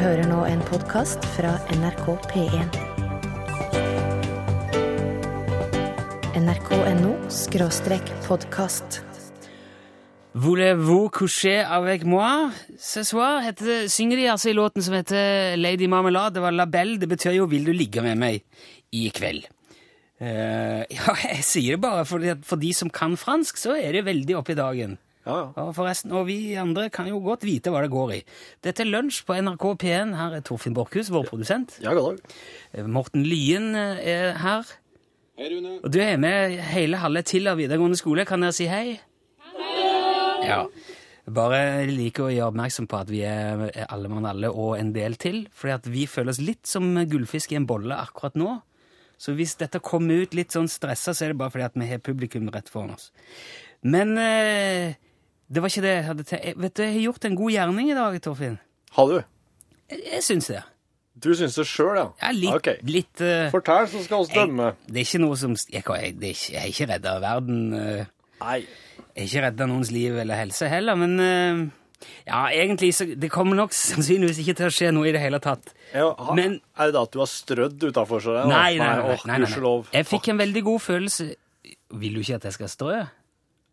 hører nå en podkast fra NRK P1. nrk.no skråstrek podkast. Voulez-vous coucher avec moi ce soir? Heter synger de altså i låten som heter Lady Marmelade. Det var La Belle. Det betyr jo 'Vil du ligge med meg i kveld'? Uh, ja, jeg sier det bare for, for de som kan fransk, så er det veldig oppe i dagen. Ja, ja. Og forresten, og vi andre kan jo godt vite hva det går i. Dette er Lunsj på NRK P1. Her er Torfinn Borchhus, vår produsent. Ja, god dag. Eh, Morten Lyen eh, er her. Hei, Rune. Og du er med hele halve av videregående skole. Kan dere si hei? Hei! Ja. Bare liker å gjøre oppmerksom på at vi er alle mann alle og en del til. Fordi at vi føler oss litt som gullfisk i en bolle akkurat nå. Så hvis dette kommer ut litt sånn stressa, så er det bare fordi at vi har publikum rett foran oss. Men eh, det var ikke det jeg hadde tenkt. Vet du, jeg har gjort en god gjerning i dag, Torfinn. Har du? Jeg, jeg syns det. Du syns det sjøl, ja? Ja, litt, Ok. litt uh, Fortell, så skal vi dømme. Det er ikke noe som Jeg, jeg, er ikke, jeg er ikke redda verden. Uh, Nei. Jeg er ikke redda noens liv eller helse heller, men uh, Ja, egentlig så Det kommer nok sannsynligvis ikke til å skje noe i det hele tatt. Ja, ha, Men- Er det da at du har strødd utafor? Nei, nei, nei. nei, nei, nei. Jeg fikk en veldig god følelse Vil du ikke at jeg skal strø?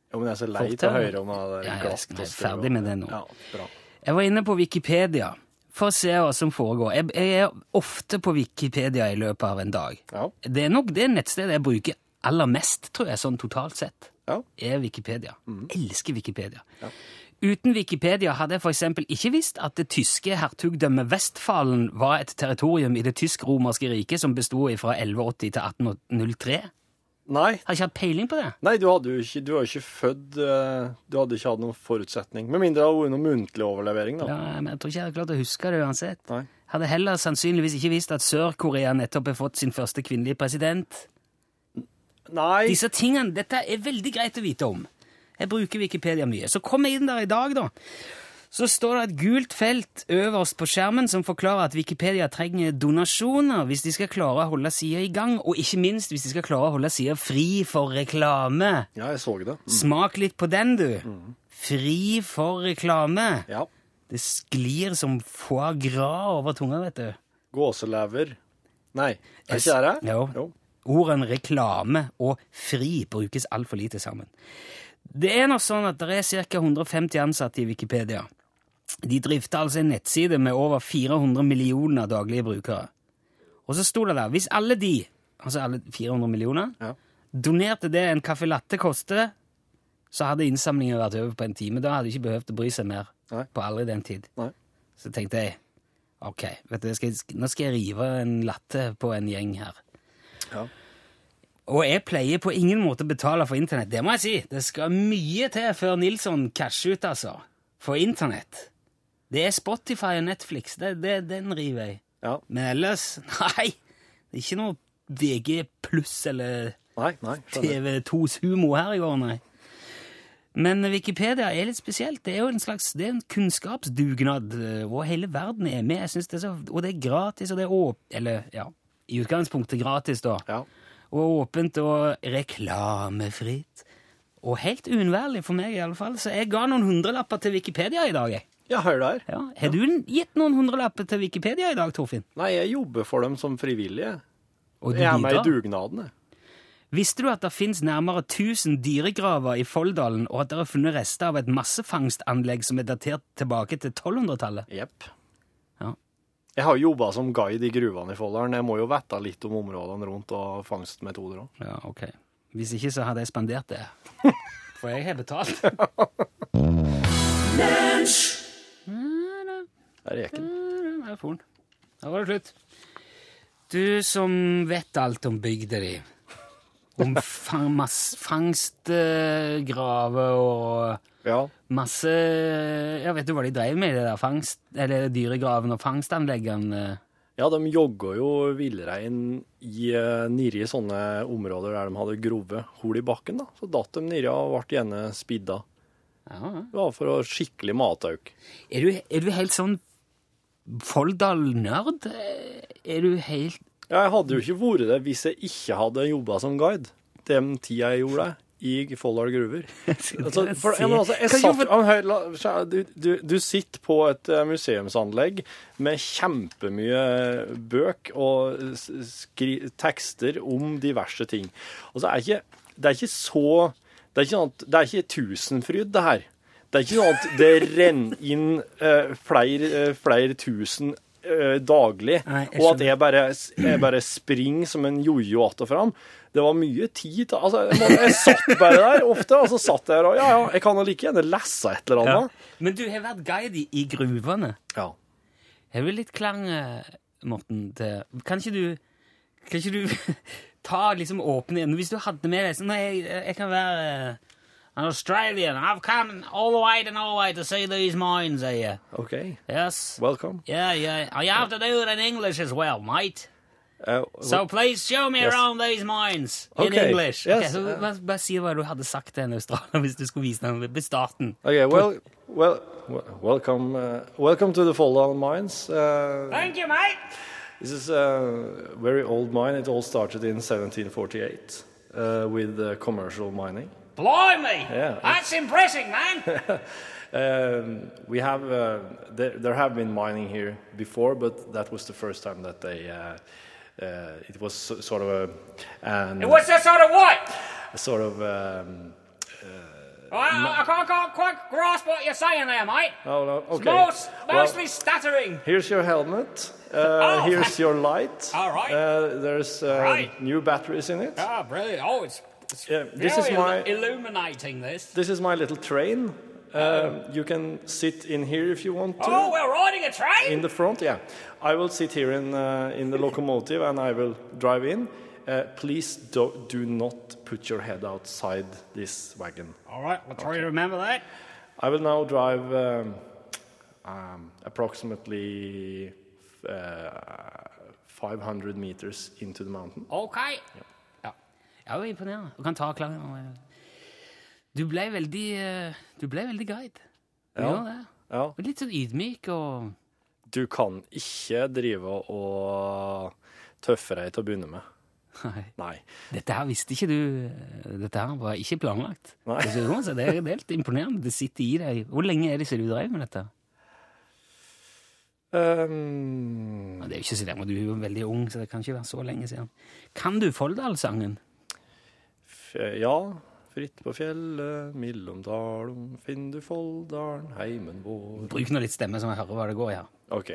Jo, men jeg er så lei til å høre om det der jeg er ferdig med det nå. Ja, bra. Jeg var inne på Wikipedia for å se hva som foregår. Jeg, jeg er ofte på Wikipedia i løpet av en dag. Ja. Det er nok det nettstedet jeg bruker aller mest, tror jeg, sånn totalt sett. Ja. er Wikipedia. Elsker Wikipedia. Ja. Uten Wikipedia hadde jeg f.eks. ikke visst at det tyske hertugdømmet Vestfalen var et territorium i det tysk-romerske riket som besto fra 1180 til 1803. Nei, Har ikke hatt peiling på det. nei, du hadde jo ikke Du var ikke født eh, Du hadde ikke hatt noen forutsetning. Med mindre det hadde vært noen muntlig overlevering, da. Ja, men Jeg tror ikke jeg hadde klart å huske det uansett. Nei. Hadde heller sannsynligvis ikke visst at Sør-Korea nettopp har fått sin første kvinnelige president. Nei. Disse tingene, Dette er veldig greit å vite om. Jeg bruker Wikipedia mye. Så kom jeg inn der i dag, da. Så står det et gult felt øverst på skjermen som forklarer at Wikipedia trenger donasjoner hvis de skal klare å holde sida i gang, og ikke minst hvis de skal klare å holde sida fri for reklame. Ja, jeg så det. Mm. Smak litt på den, du. Fri for reklame. Ja. Det sklir som foie gras over tunga, vet du. Gåselever. Nei, er ikke det det? Jo. Jo. Ordene reklame og fri brukes altfor lite sammen. Det er nå sånn at det er ca. 150 ansatte i Wikipedia. De drifter altså en nettside med over 400 millioner daglige brukere. Og så sto det der hvis alle de, altså alle 400 millioner, Ja. donerte det en caffè latte koster, så hadde innsamlingen vært over på en time. Da hadde de ikke behøvd å bry seg mer Nei. på aldri den tid. Nei. Så tenkte jeg ok, vet du, skal jeg, nå skal jeg rive en latte på en gjeng her. Ja. Og jeg pleier på ingen måte å betale for internett. Det må jeg si. Det skal mye til før Nilsson casher ut, altså. For internett. Det er Spotify og Netflix. Det, det, den river jeg. Ja. Men ellers Nei! Det er ikke noe VG pluss eller Nei, nei. TV2s humor her i går, nei. Men Wikipedia er litt spesielt. Det er jo en slags det er en kunnskapsdugnad, hvor og hele verden er med. Jeg synes det er så, Og det er gratis, og det er åp... Eller, ja, i utgangspunktet gratis, da. Ja. Og åpent og reklamefritt. Og helt uunnværlig for meg, i alle fall. Så jeg ga noen hundrelapper til Wikipedia i dag. jeg. Ja, hør der. Ja. Har du gitt noen hundrelapper til Wikipedia i dag, Torfinn? Nei, jeg jobber for dem som frivillige. Og du Jeg er med i dugnadene. dugnaden, jeg. Visste du at det finnes nærmere 1000 dyregraver i Folldalen, og at det er funnet rester av et massefangstanlegg som er datert tilbake til 1200-tallet? Jepp. Ja. Jeg har jobba som guide i gruvene i Folldalen. Jeg må jo vite litt om områdene rundt og fangstmetoder òg. Ja, ok. Hvis ikke, så hadde jeg spandert det. For jeg har betalt. Der gikk den. Der for den. Da var det slutt. Du som vet alt om bygda di, om fang, fangstgraver og Ja. masse Ja, vet du hva de drev med i det der fangst... Eller dyregraven og fangstanleggene? ja, de jogga jo villrein i, uh, nedi sånne områder der de hadde grove hull i bakken. da. Så datt de nedi og ble gjerne spidda. Ja, ja. Det var for å skikkelig matauk. Er du, er du helt sånn Folldal-nerd? Er du helt jeg hadde jo ikke vært det hvis jeg ikke hadde jobba som guide. Den tida jeg gjorde det. i Folldal gruver. Altså, for, ja, altså, jeg satt, du, du, du sitter på et eh, museumsanlegg med kjempemye bøk og skri, tekster om diverse ting. Og så er ikke, det er ikke så Det er ikke, sånn det er ikke tusenfryd, det her. Det er ikke sånn at det renner inn uh, flere, uh, flere tusen uh, daglig, Nei, jeg og at jeg bare, jeg bare springer som en jojo att og fram. Det var mye tid. til- Altså, jeg, jeg satt bare der ofte, og så satt jeg der og ja, ja, jeg kan jo like gjerne lese et eller Ja. annet. Men du har vært guide i, i gruvene. Ja. Har du litt klang, Morten, til Kan ikke du Kan ikke du ta liksom åpne igjen Hvis du hadde med deg sånn Nei, jeg, jeg kan være an Australian. I've come all the way to Norway to see these mines, here. Okay. Yes. Welcome. Yeah, yeah. You have to do it in English as well, mate. Uh, So please show me Yes. around these mines in Okay, English. yes, Okay, så let's bare, bare si hva du hadde sagt til en australier hvis du skulle vise dem ved starten. okay, well, well, welcome, uh, welcome to the Folldal Mines. Uh, Thank you, mate. this is a very old mine. It all started in 1748 uh, with commercial mining. Blimey. Yeah. That's impressive, man. Um, we have uh, there, there have been mining here before, but that was the first time that they. Uh, uh, it was so- sort of a, an, What's that sort of what? a sort of um, I, I can't, can't quite grasp what you're saying there, mate. oh no It's okay most, Well, mostly stuttering. here's your helmet. Uh, Oh, here's your light. All right. Uh, there's uh, Right. new batteries in it. Ah, brilliant. Oh, it's Yeah, this is my- illuminating, this. This is my little train. Um, you can sit in here if you want to. Oh, we're riding a train? In the front, yeah. I will sit here in uh, in the locomotive and I will drive in. Uh, please do, do not put your head outside this wagon. All right, we'll try to remember that. I will now drive um, um, approximately uh, 500 meters into the mountain. Ok. Ja. Ja, det var imponerende. Du kan ta klangen. Du ble veldig, eh, du ble veldig guide. Du Ja. det. Ja. Litt sånn ydmyk og Du kan ikke drive og tøffe deg til å begynne med. Nei. Nei. Dette her visste ikke du. Dette her var ikke planlagt. Nei. Det er helt imponerende. Det sitter i deg. Hvor lenge er det siden du drev med dette? Um, det er jo ikke så lenge, Du er jo veldig ung, så det kan ikke være så lenge siden. Kan du Folldalssangen? Ja, fritt på fjellet, millom dalom, finn du Folldalen, heimen vår. Bruk nå litt stemme, så jeg hører hva det går i her. Ok.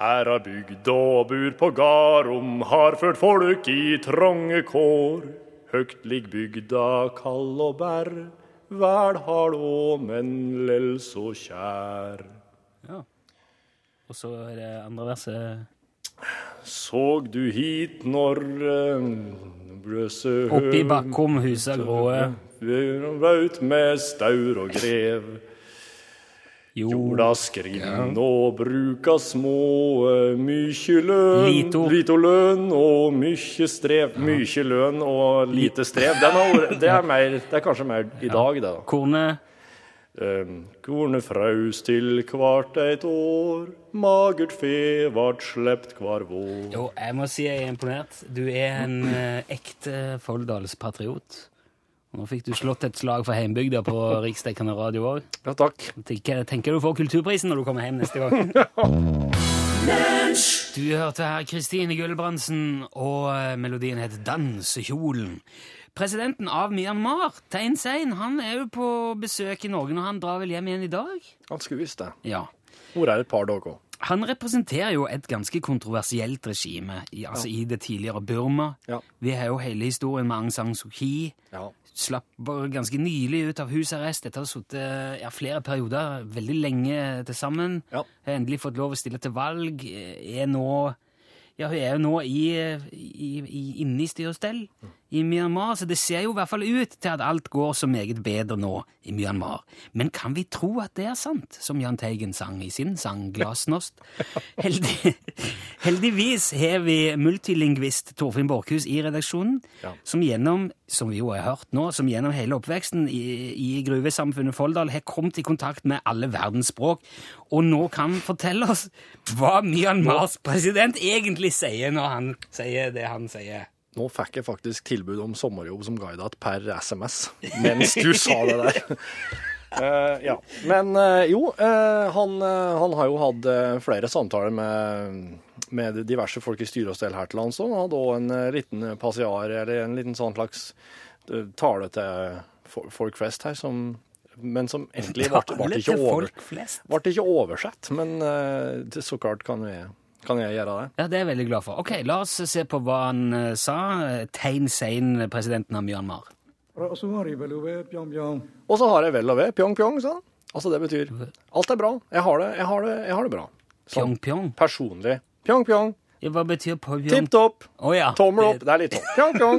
Her har bygd og bur på garom, har ført folk i trange kår. Høgt ligg bygda kald og bær, vel har då, men lell så kjær. Ja. Og så er det andre verset Såg du hit når eh, Oppi bakkom husa gråe. Vaut med staur og grev. Jorda skrinn og bruka små, eh, mykje løn, Lito. lito løn og mykje strev. Mykje løn og lite strev. Den har, det, er mer, det er kanskje mer i dag, det. da. kornet Um, Kornet fraus til kvart eit år, magert fe vart slept kvar vår. Jo, jeg må si jeg er imponert. Du er en eh, ekte Folldalspatriot. Nå fikk du slått et slag for heimbygda på riksdekkende radio òg. Ja, takk. Tenker, tenker du får kulturprisen når du kommer hjem neste gang. Du hørte her Kristine Gulbrandsen, og eh, melodien het Dansekjolen. Presidenten av Myanmar, Thein Sein, han er jo på besøk i Norge når han drar vel hjem igjen i dag? Han skulle visst det. Ja. Hvor er et par dager? Han representerer jo et ganske kontroversielt regime i, altså i det tidligere Burma. Ja. Vi har jo hele historien med Aung San Suu Kyi. Ja. Slapp ganske nylig ut av husarrest etter å ha sittet ja, flere perioder, veldig lenge til sammen. Ja. Har endelig fått lov å stille til valg. Er nå ja, Hun er jo nå i, i, i, inne i styr og stell i Myanmar, så det ser jo i hvert fall ut til at alt går så meget bedre nå i Myanmar. Men kan vi tro at det er sant, som Jahn Teigen sang i sin sang Glasnost? Heldig, heldigvis har vi multilingvist Torfinn Borchhus i redaksjonen, Ja. som gjennom, som vi jo har hørt nå, som gjennom hele oppveksten i, i gruvesamfunnet Folldal har kommet i kontakt med alle verdens språk, og nå kan fortelle oss hva Myanmars president egentlig sier når han sier det han sier. Nå fikk jeg faktisk tilbud om sommerjobb som guidet per SMS mens du sa det der. uh, ja. Men uh, jo, uh, han, han har jo hatt flere samtaler med, med diverse folk i styre og stell her til lands. òg. Hadde òg en liten passiar, eller en liten sånn slags tale til folk flest her, som, men som egentlig ble, ble, ble, ikke, over, ble ikke oversett. Men det, så klart kan jeg, kan jeg gjøre det? Ja, Det er jeg veldig glad for. Ok, La oss se på hva han eh, sa. Tegn Sein, eh, presidenten av Myanmar. Og så har jeg vel og ved pjong-pjong, sa han. Altså, det betyr alt er bra. Jeg har det, jeg har det, jeg har det bra. Pjong-pjong? Personlig. Pjong-pjong. Ja, hva betyr pjong? Tipp topp. Oh, ja. Tommel opp. Det er litt sånn pjong-pjong.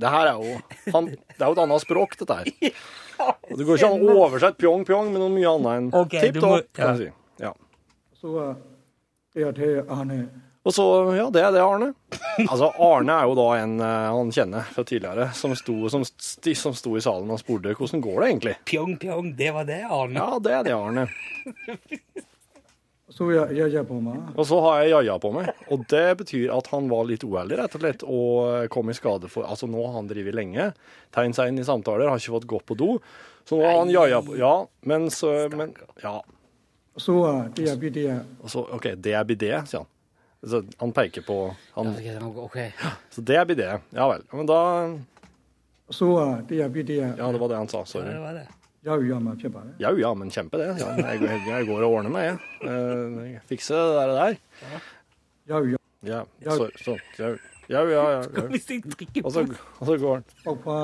det her er jo han, Det er jo et annet språk, dette her. Det går ikke an å oversette pjong-pjong med noe mye annet enn okay, tipp topp. Må, ja. kan du si. Ja. Så, uh, ja, det er Arne. Og så, ja, det er det, Arne. Altså, Arne er jo da en eh, han kjenner fra tidligere, som sto, som, som sto i salen og spurte hvordan går det egentlig. Pjong, pjong, det var det, Arne. Ja, det er det, Arne. Så jeg jaja på meg. Og så har jeg jaja på meg. Og det betyr at han var litt uheldig, rett og slett, og kom i skade for Altså, nå har han drevet lenge, tegnet seg inn i samtaler, har ikke fått gått på do. Så nå har han jaja på Ja, mens, men Ja. Og Så eh, det er bidé. OK, det er bidé, sier han. Så han peker på han. Ja, okay. Så eh, det er bidé. Ja vel. Men da Så det er bidé. Ja, det var det han sa. Sorry. Ja, det var det. Ja, ja, men kjempe det. Ja, ja, jeg, går, jeg, går og ordner meg, jeg. Eh, jeg fikser det der. Ja, ja. Ja, så, så, ja, ja, ja, ja. Og så, og så går han. Pappa,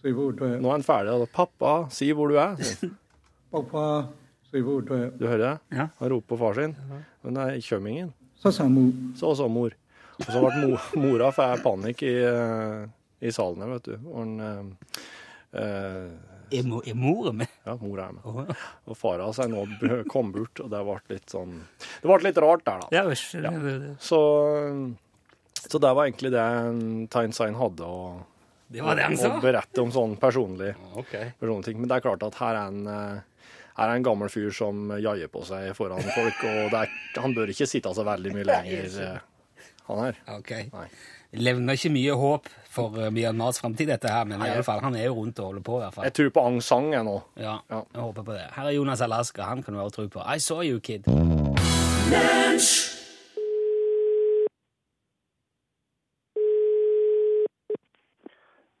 si hvor du er. Nå er han ferdig. Altså. Pappa, si hvor du er. Pappa, du hører? Ja. Han roper på far sin. Men det kommer ingen. Så sa mor. Så sa mor. Og så ble mor, mora får panikk i, eh, i salen her, vet du. Og han, eh, eh er, er mora med? Ja, mora er med. Og fara seg nå kom bort, og det ble litt sånn Det ble litt rart der, da. Ja. Så, så det var egentlig det Tyne hadde. å det var det han sa? Berette om sånn personlig, okay. ting. Men det er klart at her er en eh, er en gammel fyr som jaier på seg foran folk, og det er, han bør ikke sitte så veldig mye lenger, eh, han her. Ok. Nei. Levner ikke mye håp for uh, Myanmars framtid, dette her, men i alle fall, han er jo rundt og holder på. i hvert fall. Jeg tror på Aung San jeg nå. Ja, Ja. jeg håper på det. Her er Jonas Alaska, han kan du også tro på. I saw you, kid.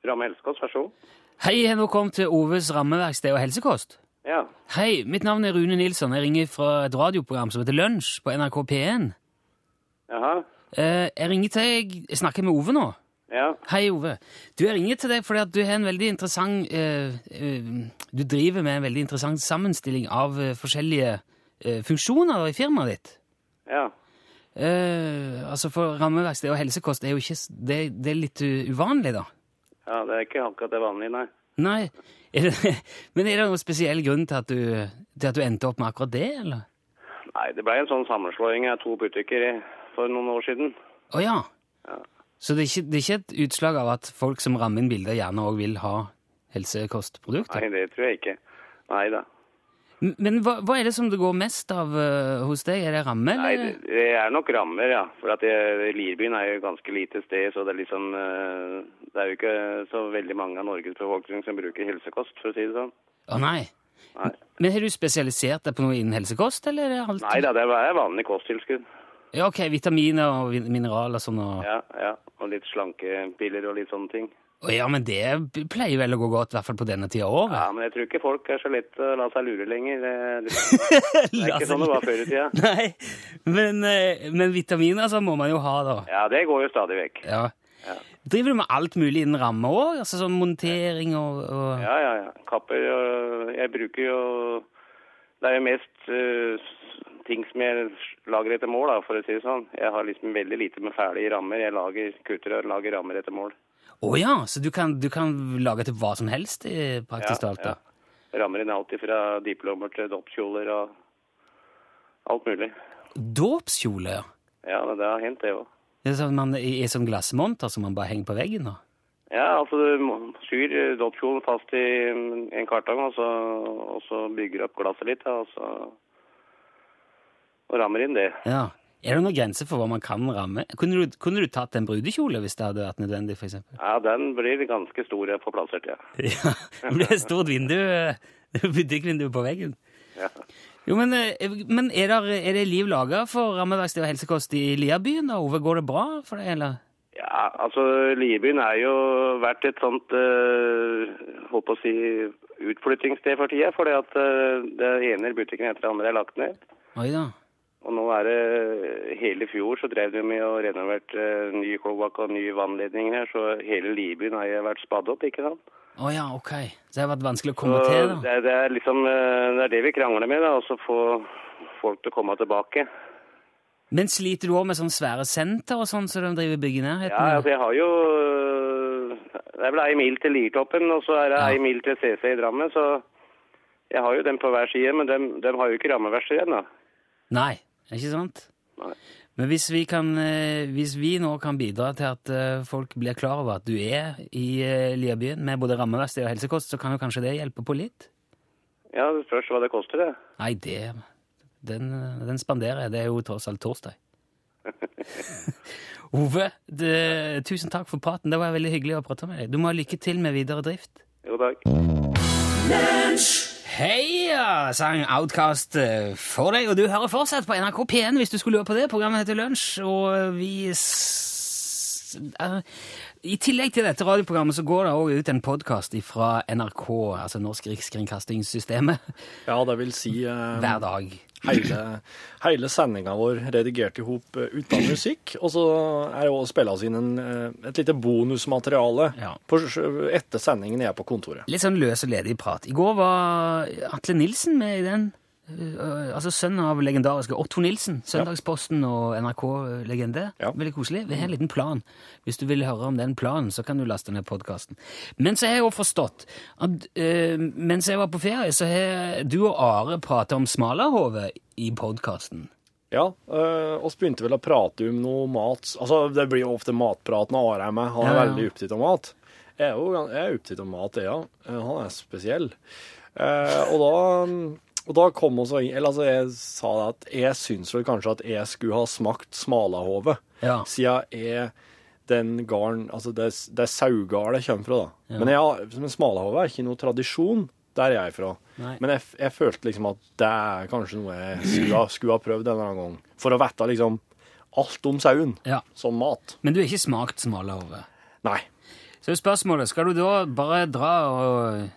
Ramme Helsekost, vær så god. Hei, jeg har nå kommet til Oves rammeverksted og helsekost. Ja. Hei, mitt navn er Rune Nilsson. Jeg ringer fra et radioprogram som heter Lunsj på NRK P1. Jaha. Eh, jeg ringer til deg Jeg snakker med Ove nå. Ja. Hei, Ove. Du, Jeg ringer til deg fordi at du har en veldig interessant eh, eh, Du driver med en veldig interessant sammenstilling av eh, forskjellige eh, funksjoner i firmaet ditt. Ja. Eh, altså For rammeverksted og helsekost er jo ikke s- Det, det er litt u- uvanlig, da. Ja, det er ikke akkurat det vanlige, nei. Nei. Er det, men er det noen spesiell grunn til at, du, til at du endte opp med akkurat det, eller? Nei, det ble en sånn sammenslåing av to butikker for noen år siden. Å ja. Ja. Så det er, ikke, det er ikke et utslag av at folk som rammer inn bilder, gjerne òg vil ha helsekostprodukter? Nei, det tror jeg ikke. Nei da. Men hva, hva er det som det går mest av uh, hos deg? Er det rammer? Nei, det, det er nok rammer, ja. For at det- Lirbyen er jo et ganske lite sted, så det er liksom eh, Det er jo ikke så veldig mange av Norges befolkning som bruker helsekost, for å si det sånn. Å nei. Nei. Men har du spesialisert deg på noe innen helsekost, eller er alt? Nei da, det er vanlig kosttilskudd. Ja, ok, vitaminer og mineraler sånn. Og... Ja, ja. Og litt slankepiller og litt sånne ting. Ja, men det pleier vel å gå godt, i hvert fall på denne tida av året? Ja, men jeg tror ikke folk er så lett å la seg lure lenger. Det, det, det er ikke sånn det var før i tida. Nei, men, eh, men vitaminer så må man jo ha, da. Ja, det går jo stadig vekk. Ja. Ja. Driver du med alt mulig innen ramme òg? Altså sånn montering og, og... Ja, ja, ja. Kapper og Jeg bruker jo Det er jo mest uh, ting som jeg lager etter mål, da, for å si det sånn. Jeg har liksom veldig lite med ferdige rammer. Jeg lager kutter og lager rammer etter mål. Å ja, så du kan, du kan lage til hva som helst, i praktisk talt? da? Rammer inn alt fra diplomer til dåpskjoler og alt mulig. Dåpskjole, ja. Ja, det har hendt, det òg. Det er sånn man, I i sånn glassmonter som man bare henger på veggen? da? Ja, altså du syr eh, fast i en kartong, og så, og så bygger du opp glasset litt, og så og rammer inn det. Ja. Er det noen grense for hva man kan ramme? Kunne du, kunne du tatt en brudekjole hvis det hadde vært nødvendig, for eksempel? Ja, den blir ganske stor på plassert, ja. Ja, det blir et stort vindu, eh, butikkvindu på veggen. ja. Jo, men, eh, men er, der, er det liv laga for rammeverksted og helsekost i Liabyen? Ove? Går det bra for deg, eller? Ja, altså Liabyen er jo vært et sånt uh, holdt på å si utflyttingssted for tida. For det at eh, det ene butikken etter det andre er lagt ned. Oi da. Og nå er det Hele fjor så drev de med å renovere uh, ny kloakk og ny vannledning her, så hele Libyen har vært spadd opp, ikke sant? Å ja, ok. Så det har vært vanskelig å Så komme til, da. det, det er liksom eh, det er det vi krangler med, da. Og så få folk til å komme tilbake. Men sliter du òg med sånne svære senter og sånn som de driver bygger nærheten? Ja, altså jeg har jo Det er vel ei mil til Liertoppen, og så er det Ja. mil til CC i Drammen, så jeg har jo dem på hver side, men dem, dem har jo ikke rammeverksted igjen, da. Nei, ikke sant? Nei. Men hvis vi, kan, eh, hvis vi nå kan bidra til at eh, folk blir klar over at du er i eh, Liabyen med både rammeverksted og helsekost, så kan jo kanskje det hjelpe på litt? Ja, det spørs hva det koster, det. Nei, det Den, den spanderer jeg. Det er jo tross alt torsdag. Ove, det, tusen takk for praten. Det var veldig hyggelig å prate med deg. Du må ha lykke til med videre drift. Jo, takk. Heia, sang Outcast eh, for deg, og du hører fortsatt på NRK P1 hvis du skulle lure på det. Programmet heter Lunsj, og vi eh, I tillegg til dette radioprogrammet så går det også ut en podkast fra NRK, altså Norsk Rikskringkastingssystemet, Ja, det vil si eh, hver dag. Hele, hele sendinga vår redigert i hop eh, uten musikk. Og så er det også spilla inn en, eh, et lite bonusmateriale Ja. på, etter sendingen jeg er på kontoret. Litt sånn løs og ledig prat. I går var Atle Nilsen med i den. Uh, altså Sønnen av legendariske Otto Nilsen. Søndagsposten og NRK-legende. Ja. Veldig koselig. Vi har en liten plan. Hvis du vil høre om den planen, så kan du laste ned podkasten. Men så har jeg jo forstått at uh, mens jeg var på ferie, så har du og Are prata om Smalahove i podkasten. Ja, øh, oss begynte vel å prate om noe mat. Altså, det blir jo ofte matprat når Are er med. Han er Ja, veldig opptatt av mat. Jeg er jo jeg er opptatt av mat, jeg, ja. Han er spesiell. Uh, og da og da kom også Eller altså, jeg sa det at jeg syns vel kanskje at jeg skulle ha smakt smalahove. Ja. Siden jeg den garn Altså, det, det er sauegard jeg kommer fra, da. Ja. Men, jeg, men smalahove er ikke noe tradisjon der jeg er fra. Nei. Men jeg, jeg følte liksom at det er kanskje noe jeg skulle skulle ha prøvd annen gang, For å vite liksom alt om sauen Ja. som mat. Men du har ikke smakt Smalahove? Nei. Så spørsmålet, skal du da bare dra og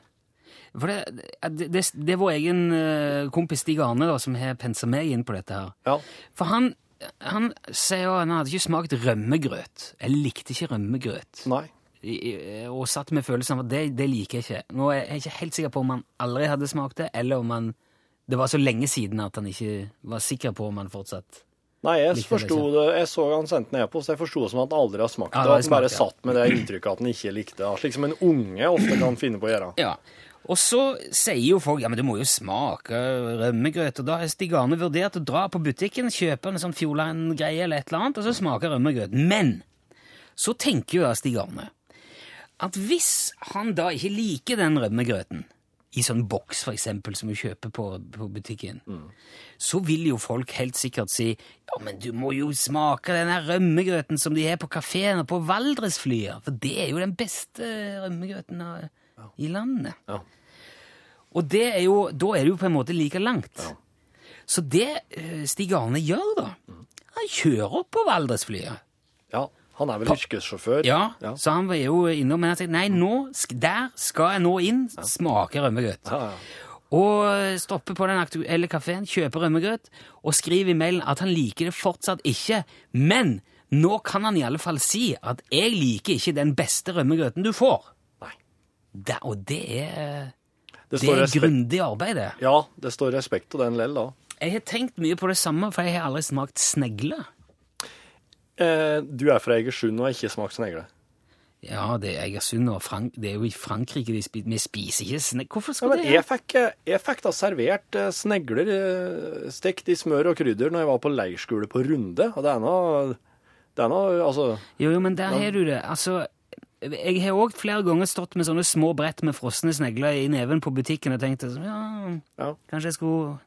For det, det, det, er vår egen eh, kompis Stig Arne da, som har pensa meg inn på dette her. Ja. For han, han sier jo han hadde ikke smakt rømmegrøt. Jeg likte ikke rømmegrøt. Nei. I- Og satt med følelsen av at det, det liker jeg ikke. Nå er jeg ikke helt sikker på om han aldri hadde smakt det, eller om han det var så lenge siden at han ikke var sikker på om han fortsatt Nei, jeg forsto det. Jeg så han sendte en e-post. Jeg forsto det som at han aldri har smakt det. Ja, og at han bare satt med det inntrykket at han ikke likte det. Slik som en unge ofte kan finne på å gjøre. Ja. Og så sier jo folk ja, men du må jo smake rømmegrøt. Og da har Stig Arne vurdert å dra på butikken, kjøpe en sånn Fjordland-greie eller et eller annet, og så smake rømmegrøt. Men så tenker jo Stig Arne at hvis han da ikke liker den rømmegrøten, i sånn boks for eksempel, som du kjøper på, på butikken, så vil jo folk helt sikkert si ja, men du må jo smake den her rømmegrøten som de har på kafeen og på Valdresflyet, for det er jo den beste rømmegrøten i landet. Ja. Og det er jo, da er det jo på en måte like langt. Så det eh, Stig Arne gjør da, han kjører opp på Valdresflyet. Ja, han er vel yrkessjåfør. Ja, Ja. så han var jo innom, men han sier, nei, nå, der skal jeg nå inn, smake rømmegrøt. Ja, ja. Og stopper på den aktuelle kafeen, kjøper rømmegrøt, og skriver i mailen at han liker det fortsatt ikke, men nå kan han i alle fall si at jeg liker ikke den beste rømmegrøten du får. Det, og det er, Det det er grundig arbeid, det. ja, det står respekt av den lell, da. Jeg har tenkt mye på det samme, for jeg har aldri smakt snegle. Eh, du er fra Egersund og har ikke smakt snegle. Ja, det er Egersund og Frank det er jo i Frankrike de spiser vi spiser ikke snegle. Hvorfor Ja, skal men det? jeg fikk, eh, jeg fikk da servert eh, snegler eh, stekt i smør og krydder når jeg var på leirskole på Runde. Og det er noe Altså Jo, jo, men der har du det. Altså, jeg har òg flere ganger stått med sånne små brett med frosne snegler i neven på butikken og tenkt sånn, ja, Ja. kanskje jeg skulle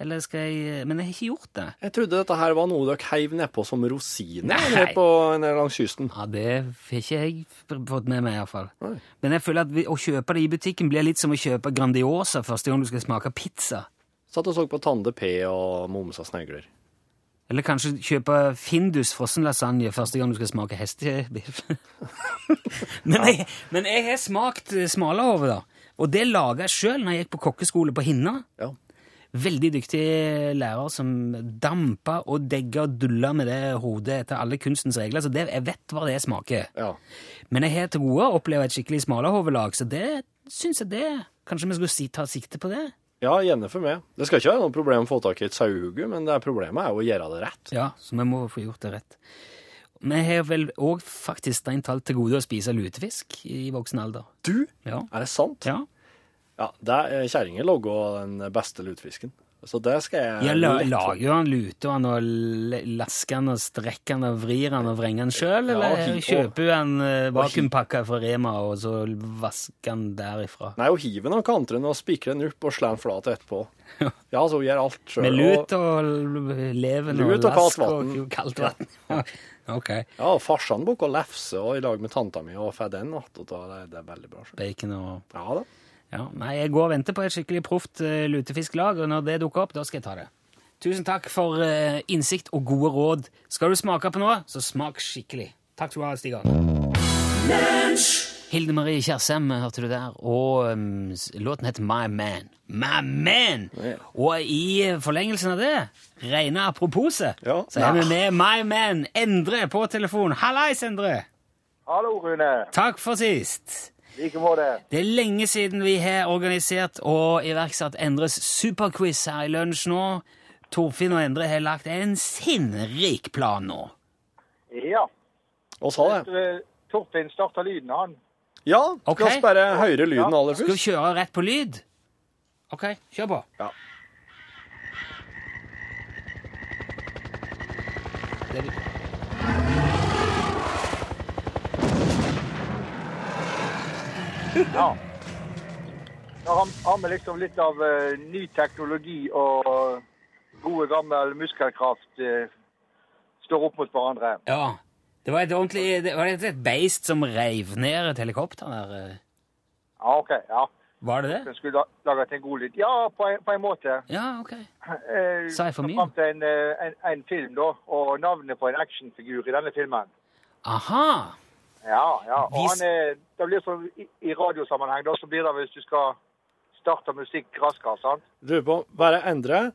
Eller skal jeg Men jeg har ikke gjort det. Jeg trodde dette her var noe dere heiv nedpå som rosiner ned på, ned langs kysten. Ja, Det har ikke jeg fått med meg, iallfall. Men jeg føler at vi, å kjøpe det i butikken blir litt som å kjøpe Grandiosa første gang du skal smake pizza. Satt og så på Tande P og Momsa snegler. Eller kanskje kjøpe Findus frossen lasagne første gang du skal smake hestebiff. men, jeg, men jeg har smakt eh, smalahove, da. Og det laga jeg sjøl når jeg gikk på kokkeskole på Hinna. Ja. Veldig dyktig lærer som dampa og degga og dulla med det hodet etter alle kunstens regler. Så det, jeg vet hva det smaker. ja. Men jeg har til gode å oppleve et skikkelig smalahovelag, så det syns jeg det Kanskje vi skulle si, ta sikte på det? Ja, gjerne for meg. Det skal ikke være noe problem å få tak i et sauehugge, men det er problemet er jo å gjøre det rett. Ja, så vi må få gjort det rett. Vi har vel òg faktisk strengt talt til gode å spise lutefisk i voksen alder. Du, Ja. er det sant? ja. Ja, det er den beste lutefisken. Så det skal jeg Jeg la, lager jo han luter han og lasker han og strekker han og vrir han og vrenger han sjøl, eller ja, hiver, kjøper du han eh, vakuumpakka fra Rema og så vasker han derifra? Nei, hun hiver den av kanteren og spikrer den opp og slår den flat etterpå. Ja, så hun gjør alt sjøl. Med lut og leven og og lask og kaldt vann. ok. Ja, farsan bruker lefse og i lag med tanta mi og får den attåt. Det, det er veldig bra. Selv. Bacon og Ja da. Ja, nei, jeg går og venter på et skikkelig proft uh, lutefisklag, og når det dukker opp, da skal jeg ta det. Tusen takk for eh, innsikt og gode råd. Skal du smake på noe, så smak skikkelig. Takk skal du ha, Stig Arne. Hilde Marie Kjersem hørte du der, og um, låten heter My Man. My Man! Og i forlengelsen av det, rene aproposet, Ja. så er vi med My Man Endre på telefon. Hallais, Endre! Hallo, Rune. Takk for sist. Like måte. Det er lenge siden vi har organisert og iverksatt Endres superquiz her i lunsj nå. Torfinn og Endre har lagt en sinnrik plan nå. Ja. Og sa det. Torfinn starta lyden, han. Ja, okay. skal oss bare høre lyden aller først. Skal vi kjøre rett på lyd? OK, kjør på. Ja. Det- Ja. Da har, vi liksom litt av uh, ny teknologi og gode, gammel muskelkraft uh, står opp mot hverandre. Ja. Det var et ordentlig det var et beist som reiv ned et helikopter der. eh. Ja, OK. ja. Var det det? Den skulle lage en god lyd. Ja, på en, på en måte. Ja, OK. Eh, Sa jeg for mye? fram til en, en, en film, da, og navnet på en actionfigur i denne filmen. Aha! Ja, ja. Og han er, det blir sånn i, I radiosammenheng da, så blir det hvis du skal starte musikk raskere, sant? Lurer på, bare endre.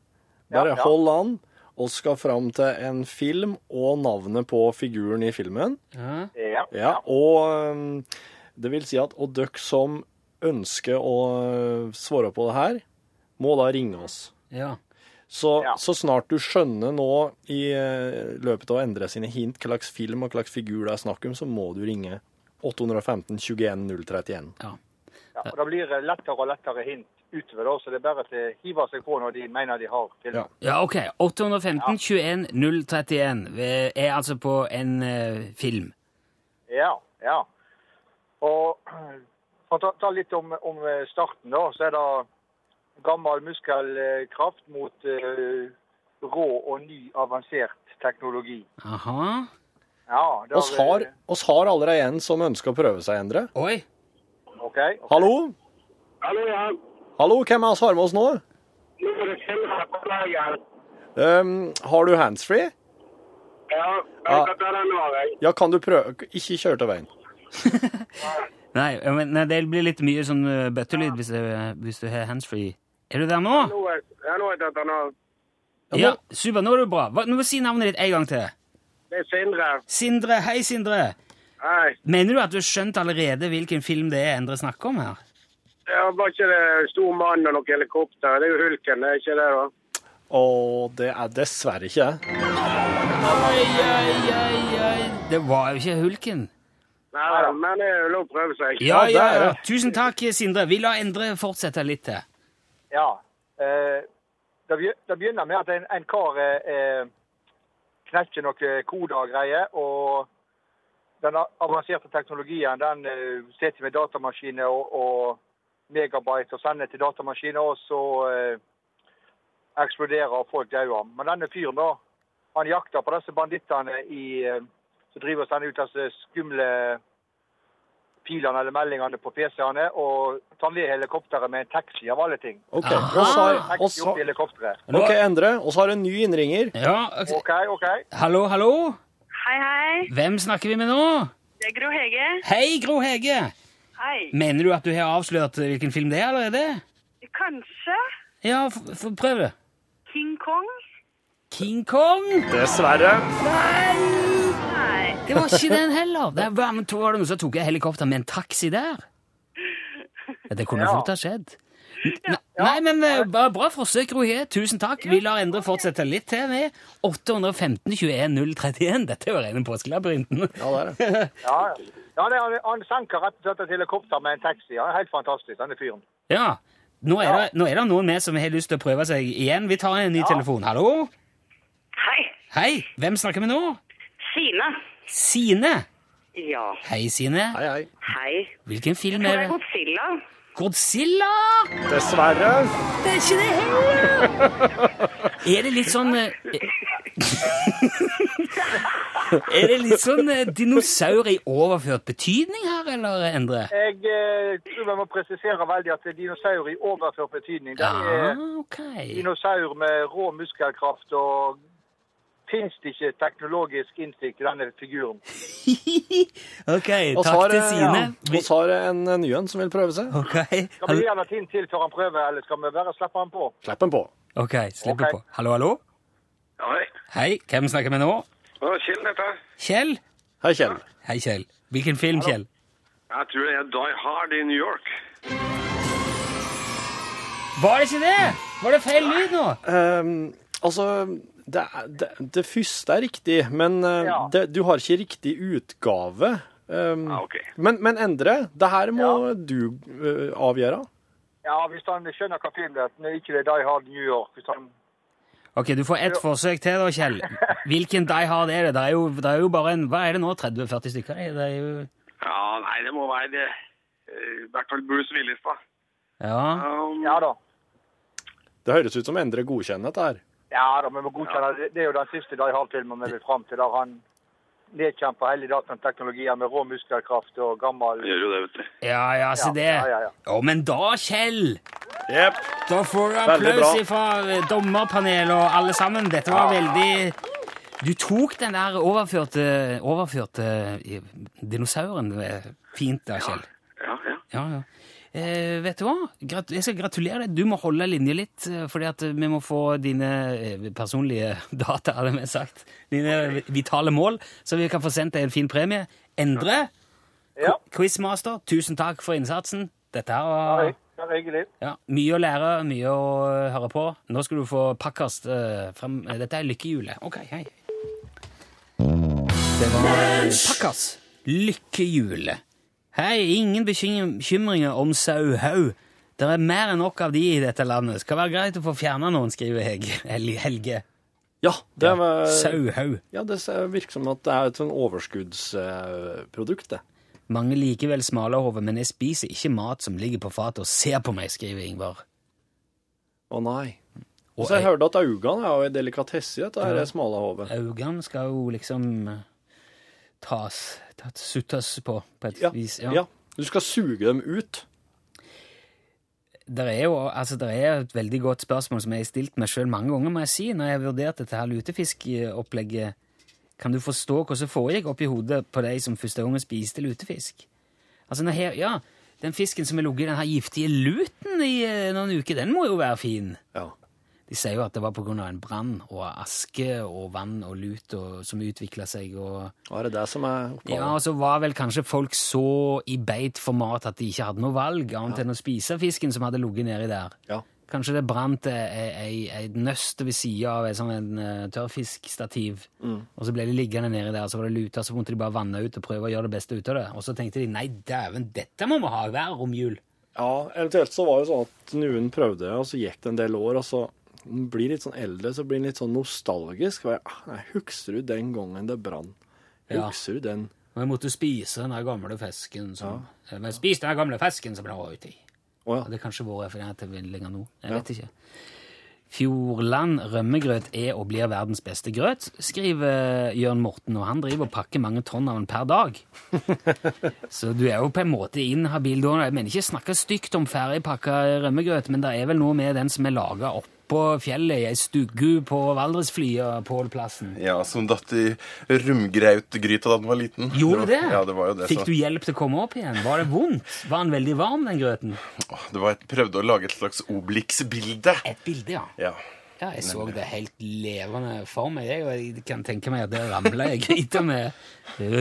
Bare Ja, ja. hold an. Og skal fram til en film og navnet på figuren i filmen. Ja. Ja. Ja, og um, det vil si at og dere som ønsker å uh, svare på det her, må da ringe oss. ja. Så, Ja. så snart du skjønner nå i uh, løpet av å endre sine hint hva slags film og hva slags figur det er snakk om, så må du ringe 815 21 031. ja. Ja, og Det blir det lettere og lettere hint utover, da, så det er bare til å hive seg på når de mener de har film. Ja. Ja, ok. 815 21 031 eh, er altså på en uh, film. Ja, ja. Og for å ta, ta litt om, om eh, starten, da, så er det gammel muskelkraft mot eh, rå og ny avansert teknologi. Aha. Ja, der, Oss har, oss har allerede en som ønsker å prøve seg, Endre. Oi. OK. okay. Hallo? Hallo, ja. Hallo, hvem er oss har med oss nå? Um, har du handsfree? Ja, Ja. jeg kan ta den nå, jeg. Ja, kan du prøve Ikke kjør til veien. Nei, men, nei, det blir litt mye sånn eh, bøttelyd hvis, hvis du har handsfree. Er du der nå? Nå er, ja, nå er jeg den. Ja, super. Nå er du bra. Hva, nå må du si navnet ditt en gang til. Det er Sindre. Sindre. Hei, Sindre. Hei. Mener du at du har skjønt allerede hvilken film det er Endre snakker om her? Ja, var ikke det stor mann og noe helikopter? Det er jo Hulken, det er ikke det, da? Å, det er dessverre ikke det. Oi, oi, oi, oi. Det var jo ikke Hulken. Nei, men det er jo lov å prøve seg. Ja, Ja, ja, ja. Tusen takk, Sindre. Vi lar Endre fortsette litt til. Ja. Eh, det, begynner med at en, en kar eh, eh, knekker noen koder og greier. Og den avanserte teknologien den setter med datamaskiner og, og megabyte og sender til datamaskiner. Og så eh, eksploderer og folk dauer. Men denne fyren, da, han jakter på disse bandittene som driver og sender ut disse skumle pilene eller meldingene på PC-ene, og tar ned helikopteret med en taxi av alle ting. OK. Aha. Og så har, og så. OK, Endre. Og så har du en ny innringer. Ja, ok. OK, OK. Hallo, hallo? Hei, hei. Hvem snakker vi med nå? Det er Gro Hege. Hei, Gro Hege! Hei. Mener du at du har avslørt hvilken film det er allerede? Kanskje Ja, f f prøv det. King Kong? King Kong? Dessverre. Nei. Det var ikke den heller. Det var, men to var det så tok jeg helikopter med en taxi der. Det kunne Ja. fort ha skjedd. N- Nei, men eh, bra, bra forsøk, Rohier. Tusen takk. Vi lar Endre fortsette litt til vi. 815 21 031. Dette er jo rene påskelabyrinten. Ja, det er det. Ja, ja. ja det, han, han senker rett og slett et helikopter med en taxi. Han er helt fantastisk, denne fyren. Ja. Nå er, det, nå er det noen med som har lyst til å prøve seg igjen. Vi tar en ny telefon. Hallo? Hei. Hei, hvem snakker vi nå? Sine. Sine. Ja. Hei, Sine. Hei, hei. Hei. Hvilken film er det? Godzilla. Godzilla! Dessverre. Det er ikke det heller! Er det litt sånn eh, Er det litt sånn eh, dinosaur i overført betydning her, eller, Endre? Jeg eh, tror vi må presisere veldig at det er dinosaur i overført betydning. Det Ja, er ok. dinosaur med rå muskelkraft og fins det ikke teknologisk innsikt i denne figuren. ok, takk har til Sine. Vi ja, har en ny en som vil prøve seg. Okay. Skal vi gi han en til før han prøver, eller skal vi bare slippe han på? Slipp han på. ok, slipp okay. på. Hallo, hallo? Hei. Hei, hvem snakker vi nå? Kjell heter jeg. Kjell? Hei, Kjell. Hei, Kjell. Hvilken film, Kjell? Jeg tror det er Die Hard i New York. Var det ikke det? Var det feil lyd nå? Um, altså, det, det, det første er riktig, men eh, Ja. det, du har ikke riktig utgave. Um, ah, okay. men, men Endre, det her må du uh, avgjøre. Ja, hvis han skjønner hva film det er. Når ikke det er Die Hard New York. Hvis han... Ok, du får ett forsøk til da, Kjell. Hvilken Die Hard er det? Det er jo, det er jo bare en, hva er det nå, 30-40 stykker? Det er jo, Ja, nei, det må være det. Eh, I hvert fall Bruce Willis, da. ja. Um, Ja da. Det høres ut som Endre godkjenner dette her. Ja da, vi må godkjenne det. Det er jo den siste de har filmen vi vil fram til, der han nedkjemper hele datateknologien med rå muskelkraft og gammel gjør jo det, vet du. Ja, ja, se det. ja, ja, ja. Å, men da, Kjell! Yep. Da får du applaus fra eh, dommerpanelet og alle sammen. Dette var veldig Du tok den der overførte, overførte eh, dinosauren fint da, Kjell. Ja, ja. Ja, ja. Eh, vet du hva? Grat jeg skal gratulere deg. Du må holde linje litt, eh, fordi at eh, vi må få dine eh, personlige data, hadde vi sagt. Dine vitale mål, så vi kan få sendt deg en fin premie. Endre, Ja, quizmaster, tusen takk for innsatsen. Dette her var ja, mye å lære, mye å høre på. Nå skal du få pakkast uh, frem. Dette er lykkehjulet. Ok, hei. Det var pakkast. Lykkehjulet. Hei, ingen bekymringer om sauhaug. Det er mer enn nok av de i dette landet. Skal være greit å få fjerna noen, skriver Hege. Helge. Ja, det, var, Sauhaug. ja, det virker som at det er et sånn overskuddsprodukt, det. Mange liker vel smalahove, men jeg spiser ikke mat som ligger på fatet og ser på meg, skriver Ingvar. Å nei. Og så jeg hørte at augene er jo en delikatesse i dette Ja. smale hodet. Øynene skal jo liksom eh, tas suttes på, på et Ja, vis. ja. Du skal suge dem ut. Det er jo altså, der er et veldig godt spørsmål som jeg har stilt meg sjøl mange ganger, må jeg si, når jeg har vurdert dette her lutefiskopplegget. Kan du forstå hva som foregikk oppi hodet på de som første gangen spiste lutefisk? Altså, her, ja, Den fisken som har ligget i den her giftige luten i eh, noen uker, den må jo være fin. Ja. De sier jo at det var av en brann og aske og vann og lut og, som utvikla seg. og... Hva er det det som er opphavet? Ja, og så var vel kanskje folk så i beit for mat at de ikke hadde noe valg annet enn å spise fisken som hadde ligget nedi der. Ja. Kanskje det brant ei, nøst ei nøste ved sida av et sånn tørrfiskstativ, mm. og så ble de liggende nedi der, så var det luta, så måtte de bare vanne ut og prøve å gjøre det beste ut av det. Og så tenkte de nei, dæven, dette må vi ha hver romjul. Ja, eventuelt så var det sånn at noen prøvde, og så gikk det en del år, og så blir litt sånn eldre, så blir en litt sånn nostalgisk. Og jeg, ah, nei, husker du den gangen det brann? Ja. Husker du den? Og jeg måtte spise den gamle fisken som ja. Spis den der gamle fisken som ble uti. Oh, ja. Det er kanskje vår referanse til lenger nå. Jeg vet ikke. Fjordland rømmegrøt er og blir verdens beste grøt, skriver Jørn Morten, og han driver og pakker mange tonn av den per dag. Så du er jo på en måte inhabil da. Jeg mener ikke snakke stygt om ferdigpakka rømmegrøt, men det er vel noe med den som er laga oppå fjellet i ei stugu på Valdresflya, Pålplassen. Ja, som datt i rumgrautgryta da den var liten. Gjorde det? Ja, det var jo det. Fikk du hjelp til å komme opp igjen? Var det vondt? Var den veldig varm, den grøten? Det var, jeg prøvde å lage et slags Obelix-bilde. Et bilde, ja. Ja. Ja, jeg så det helt levende for meg, jeg, og jeg kan tenke meg at det ramla jeg gryta med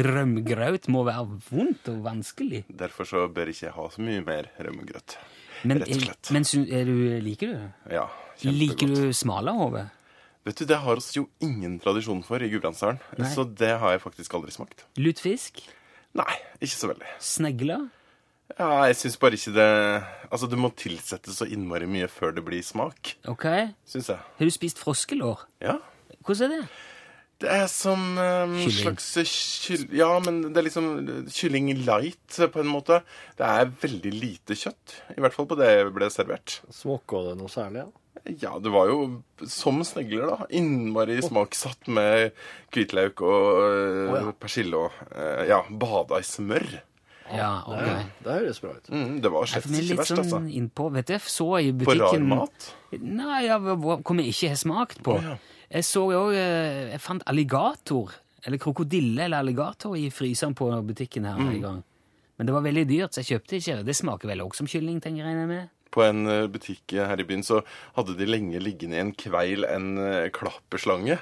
rømgrøt må være vondt og vanskelig. Derfor så bør jeg ikke ha så mye mer rømgrøt, Rett og slett. men men er du, liker du det? Ja, Liker du smala, Hove? Vet du, Det har oss jo ingen tradisjon for i Gudbrandsdalen, så det har jeg faktisk aldri smakt. Lutfisk? Nei, ikke så veldig. Snegler? Ja, jeg syns bare ikke det Altså, du må tilsette så innmari mye før det blir smak, Ok. Har syns jeg. du spist froskelår? Ja. Hvordan er det? Det er som um, Kylling. slags kyll... Ja, men det er liksom kylling light, på en måte. Det er veldig lite kjøtt. I hvert fall på det jeg ble servert. Smaker det noe særlig? Ja? Ja, det var jo som snegler, da. Innmari smaksatt med hvitløk og øh, oh, ja. persille og øh, Ja, bada i smør. Ja, ok. Det, det høres bra ut. Mm, det var slett ikke sånn altså. sånn innpå Vet du, så i butikken... På rar mat? Nei, ja, hvor vi ikke har smakt på. Oh, ja. Jeg så jo Jeg fant alligator, eller krokodille eller alligator, i fryseren på butikken her Mm. en gang. Men det var veldig dyrt, så jeg kjøpte ikke. Det smaker vel også som kylling, tenker jeg med. På en øh, butikk her i byen så hadde de lenge liggende i en kveil en øh, klapperslange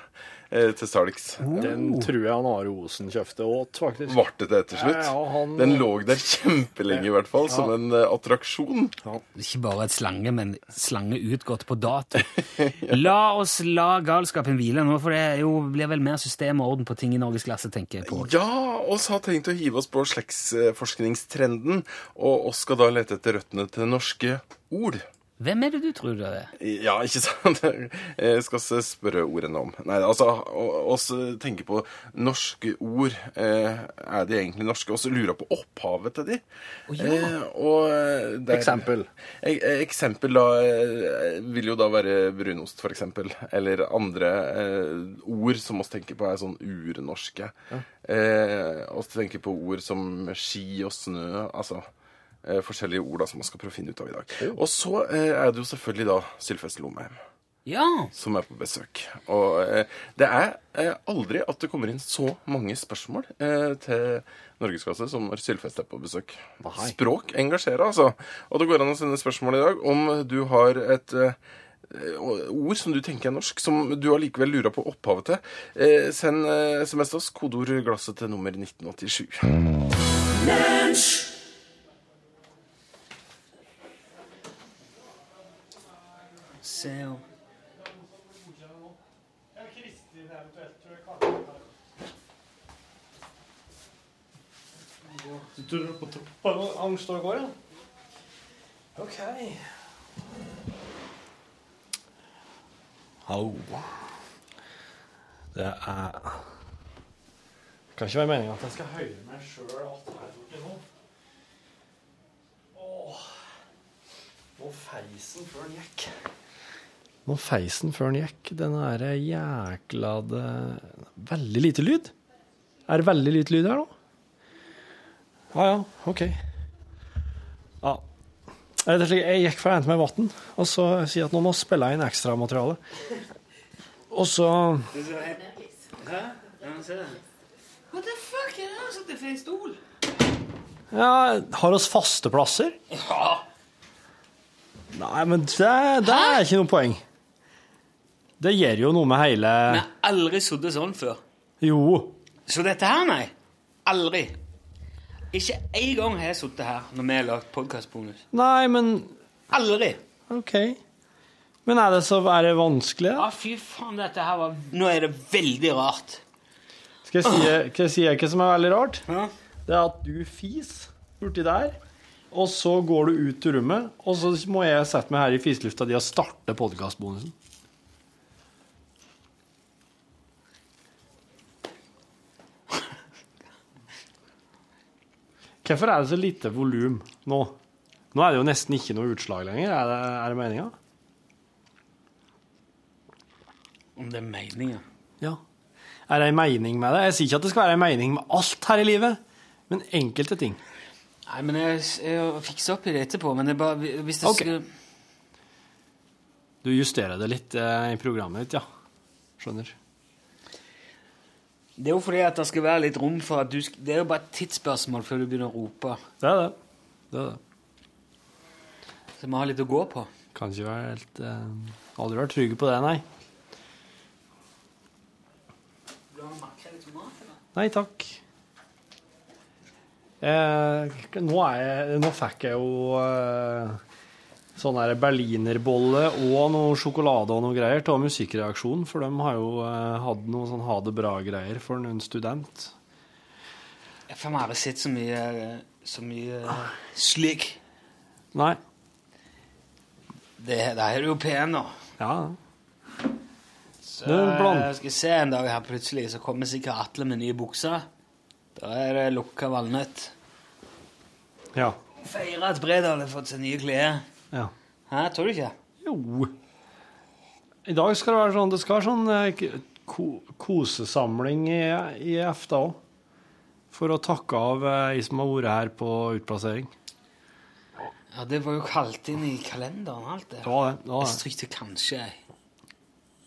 til salgs. Den tror jeg han Are Osen kjøpte åt, faktisk. Varte det til slutt? Ja, ja, han- Den lå der kjempelenge, i hvert fall, som en uh, attraksjon. Ikke bare et slange, men slange utgått på dato. La oss la galskapen hvile nå, for det er jo, blir vel mer system og orden på ting i norgesklasse, tenker jeg på. Ja, oss har tenkt å hive oss på slektsforskningstrenden, og oss skal da lete etter røttene til norske ord. Hvem er det du tror det er? Ja, ikke sant? Jeg skal spørre ordene om. Nei, altså, oss tenker på norske ord. Eh, Er de egentlig norske? Og så lurer på opphavet til de. Eh, og eh, der- Eksempel. Eksempel da vil jo da være brunost, for eksempel. Eller andre ord som oss tenker på er sånn urnorske. Eh, oss tenker på ord som ski og snø. Altså eh, forskjellige ord da som man skal prøve å finne ut av i dag. Og så eh, er det jo selvfølgelig da Sylfest Lomheim Ja! som er på besøk. Og eh, det er eh, aldri at det kommer inn så mange spørsmål eh, til Norgesklasse som når Sylfest er på besøk. Språk engasjerer, altså. Og det går an å sende spørsmål i dag om du har et eh, ord som du tenker er norsk, som du allikevel lurer på opphavet til. Eh, send eh, SMS til oss, kodeord 'glasset' til nummer 1987. Se jo. Angst og går, ja. OK. Hallo. Det er Det kan ikke være meninga at jeg skal høre meg sjøl alt her det nå. Åh. Nå feisen før den gikk. Nå feisen før den gikk. Den derre jækla det... Veldig lite lyd. Er det veldig lite lyd her nå? Ja ja, OK. Ja. Jeg, gikk for å hente meg vann, og så sier jeg at nå må jeg spille inn ekstramateriale. Og så What the fuck er det som sitter i stol? Ja, har oss faste plasser? Ja. Nei, men det, det er ikke noe poeng. Det gjør jo noe med hele Vi har aldri sittet sånn før. Jo. Så dette her, nei. Aldri. Ikke én gang har jeg sittet her når vi har lagd podkastbonus. Nei, men Aldri. OK. Men er det så er det vanskelig? Ja, ah, fy faen, dette her var Nå er det veldig rart. Skal jeg si, skal jeg si hva som er veldig rart? Ja. Det er at du fis borti der, og så går du ut til rommet, og så må jeg sette meg her i fiselufta di og starte podkastbonusen. Hvorfor er det så lite volum nå? Nå er det jo nesten ikke noe utslag lenger. Er det, er det meninga? Det er meninga. Ja. Er det en mening med det? Jeg sier ikke at det skal være en mening med alt her i livet, men enkelte ting. Nei, men jeg, jeg fikser opp i det etterpå. Men det er bare hvis det okay. skulle Du justerer det litt eh, i programmet ditt, ja. Skjønner. Det er jo fordi at det skal være litt rom for at du sk- Det er jo bare et tidsspørsmål før du begynner å rope. Det er det. Det er det. Så vi har litt å gå på. Kan ikke være helt uh, Aldri vært trygge på det, nei. Nei takk. Eh, nå, jeg, nå fikk jeg jo eh, sånn der berlinerbolle og noe sjokolade og noe greier til Musikkreaksjonen, for de har jo eh, hatt noe sånn ha det bra-greier for en student. Jeg har aldri sett så mye, så mye slik. Nei. Det, det er pen, nå. Ja. Så jeg skal se en dag her plutselig, så kommer sikkert Atle med nye bukser. Da er det lukka valnøtt. Ja. Feire at Bredal har fått seg nye klær. Ja. Hæ, tror du ikke? Jo. I dag skal det være sånn Det skal være sånn eh, ko kosesamling i, i EFTA òg. For å takke av eh, som har vært her på utplassering. Ja, Det var jo kalt inn i kalenderen, alt det. Det ja, det. det, Jeg strykte kanskje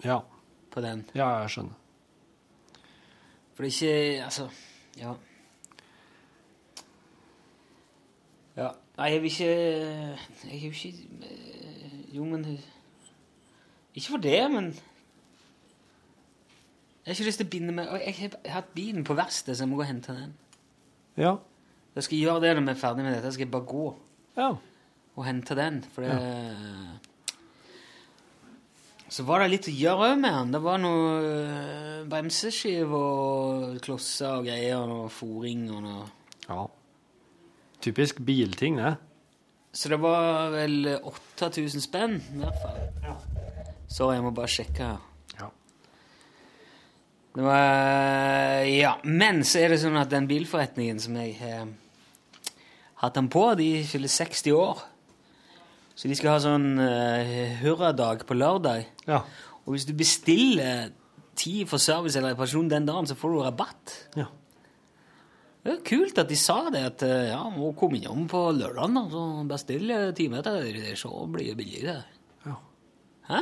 Ja. på den. ja, jeg skjønner. For det er ikke Altså, ja. Ja. Nei, jeg vil ikke Jeg er jo ikke eh, Jo, men Ikke for det, men Jeg har ikke lyst til å binde meg Jeg har hatt bilen på verkstedet, så jeg må gå og hente den. Ja. Jeg skal gjøre det når vi er ferdig med dette. Jeg skal bare gå Ja. og hente den. For det Så var det litt å gjøre med den. Det var noe bremseskive og klosser og greier, og noe fòring og noe ja. Typisk bilting, det. Så det var vel 8000 spenn, i hvert fall. Ja. Så jeg må bare sjekke her. Ja. Det var Ja. Men så er det sånn at den bilforretningen som jeg har hatt den på, de fyller 60 år. Så de skal ha sånn uh, hurradag på lørdag. Ja. Og hvis du bestiller tid for service eller reparasjon den dagen, så får du rabatt. Ja. Det er kult at de sa det, at eh, ja, må komme innom på lørdag og bestille eh, time etter det, så blir det billigere. Ja. Hæ?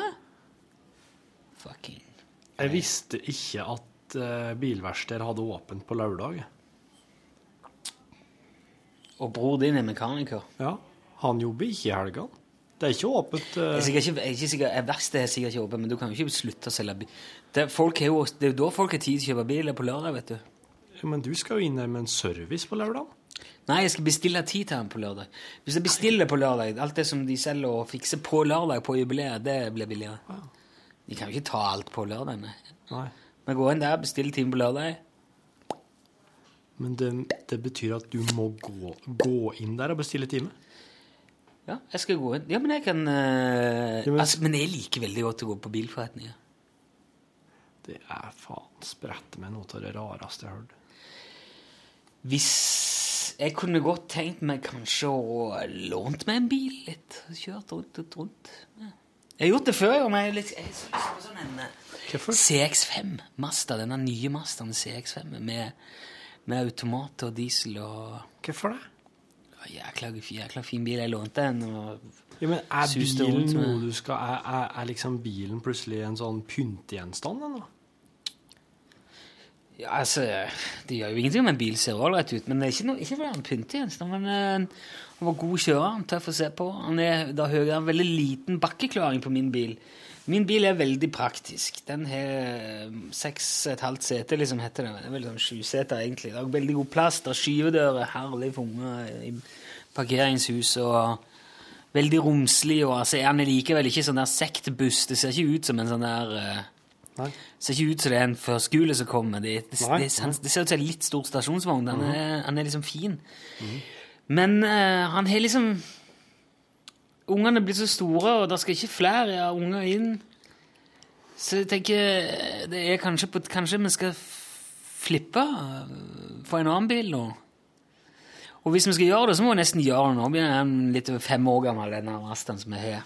Fucking Jeg visste ikke at uh, bilverksteder hadde åpent på lørdag. Og bror din er mekaniker. Ja. Han jobber ikke i helgene. Det er ikke åpent Jeg uh, er sikkert ikke, jeg er ikke sikker, eh, Verkstedet er sikkert ikke åpent, men du kan jo ikke slutte å selge bil. Det, er- folk er jo, det er jo da folk har tid til å kjøpe bil, er på lørdag, vet du. Men du skal jo inn med en service på lørdag. Nei, jeg skal bestille tid til den på lørdag. Hvis jeg bestiller på lørdag, alt det som de selger og fikser på lørdag på jubileet, det blir billigere. De kan jo ikke ta alt på lørdag. nei. Nei. Men gå inn der, bestill time på lørdag. Men det, det betyr at du må gå, gå inn der og bestille time? Ja, jeg skal gå inn. Ja, men jeg kan uh, Ja, men- altså, Men jeg liker veldig godt å gå på bilforretninger. Det er faen sprette meg noe av det rareste jeg har hørt. Hvis Jeg kunne godt tenkt meg kanskje å lånt meg en bil litt. Kjørt rundt og rundt. Ja. Jeg har gjort det før, men jeg har jeg lyst på sånn en eh, Hvorfor? CX5 Mazda. Denne nye Mazdaen CX5 med, med automat og diesel og Hvorfor det? Jækla, jækla fin bil. Jeg lånte den. og Ja, men Er bilen noe du skal Er, er, er liksom bilen plutselig en sånn pyntegjenstand? eller? Ja, altså, Det gjør jo ingenting om en bil ser ålreit ut, men det er ikke, noe, ikke fordi han pynter. Men eh, han var god kjører, han tøff å se på. Han er da høyere, har veldig liten bakkeklaring på min bil. Min bil er veldig praktisk. Den har seks og et halvt sete, liksom heter det. Det er vel sånn sjuseter, egentlig. Det er veldig god plass. Det er skyvedører, herlig for unger i parkeringshus og veldig romslig. Og altså, han er likevel ikke sånn der sektbuss. Det ser ikke ut som en sånn der eh, Nei. det ser ikke ut som det er en førskole som kommer. Det, det, Nei, det, det ser ut som en litt stor stasjonsvogn. Han er, han er liksom fin. Men uh, han har liksom Ungene blir så store, og det skal ikke flere unger inn. Så jeg tenker eh, det er kanskje, på, kanskje vi skal flippe Få for en annen bil nå. Og hvis vi skal gjøre det, så må vi nesten gjøre det nå. Blir den litt over fem år gammel, Denne rasten som vi har.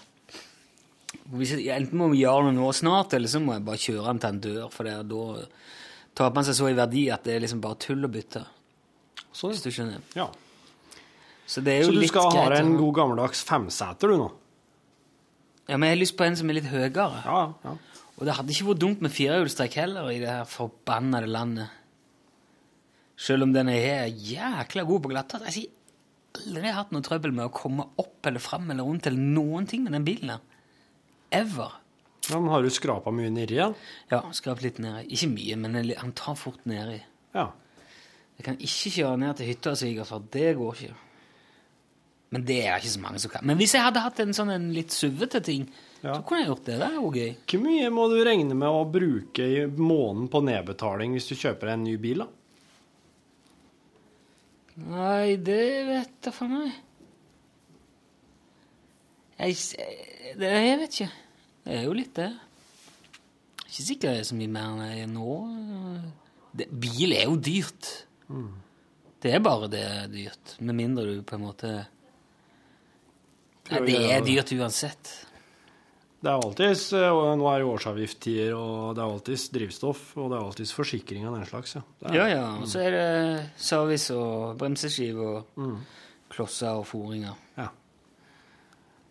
Jeg, enten må vi gjøre det nå snart, eller så må jeg bare kjøre den til en dør. For det, er da taper man seg så i verdi at det er liksom bare tull å bytte. Så, Hvis du skjønner. Ja. Så det er jo Så du litt skal ha deg en god gammeldags femseter, du nå? Ja, men jeg har lyst på en som er litt høyere. Ja, ja. Og det hadde ikke vært dumt med firehjulstrekk heller i det her forbannede landet. Selv om den er jækla god på glatthet. Jeg har aldri hatt noe trøbbel med å komme opp eller fram eller rundt eller noen ting med den bilen her. Ever. ja men har du skrapa mye nedi igjen? Ja, skrap litt nedi. Ikke mye, men han tar fort nedi. Ja. Jeg kan ikke kjøre ned til hytta og svigerfar. Det går ikke. Men det er ikke så mange som kan. Men hvis jeg hadde hatt en sånn en litt suvete ting, Ja. så kunne jeg gjort det. Det er jo gøy. Hvor mye må du regne med å bruke i måneden på nedbetaling hvis du kjøper en ny bil? da? Nei, det vet jeg for meg. Jeg, det, jeg vet ikke. Det er jo litt det. Ikke sikkert det er så mye mer enn jeg er nå. Det, bil er jo dyrt. Det er bare det er dyrt. Med mindre du på en måte Nei, det er dyrt uansett. Det er alltids, eh, Nå er det årsavgiftstider, og det er alltids drivstoff, og det er alltids forsikring av den slags. Ja, er, Ja, ja. Og så er det service og bremseskive og klosser og foringer. ja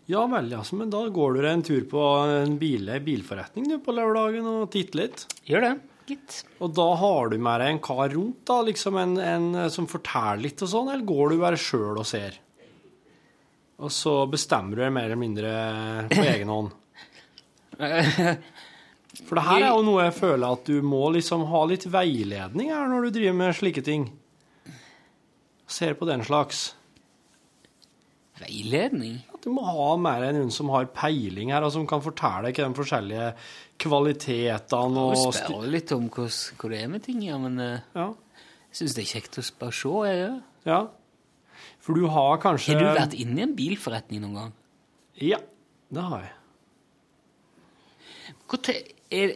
vel, altså, men da går du en tur på en bil, bilforretning du, på lørdagen og titter litt. Gjør det, gitt. Og da har du med deg en kar rundt, da, liksom en, en som forteller litt og sånn, eller går du bare sjøl og ser? Og så bestemmer du deg mer eller mindre på egen hånd. For det her er jo noe jeg føler at du må liksom ha litt veiledning her når du driver med slike ting. Ser på den slags. Veiledning? At du må ha mer enn noen som har peiling her, og som kan fortelle deg de forskjellige kvalitetene Og Du spør litt om hvor det er med ting, ja, men eh, Ja. jeg syns det er kjekt å bare se. Jeg, gjør. ja. For du har kanskje Har du vært inne i en bilforretning noen gang? Ja, det har jeg. Hva, er,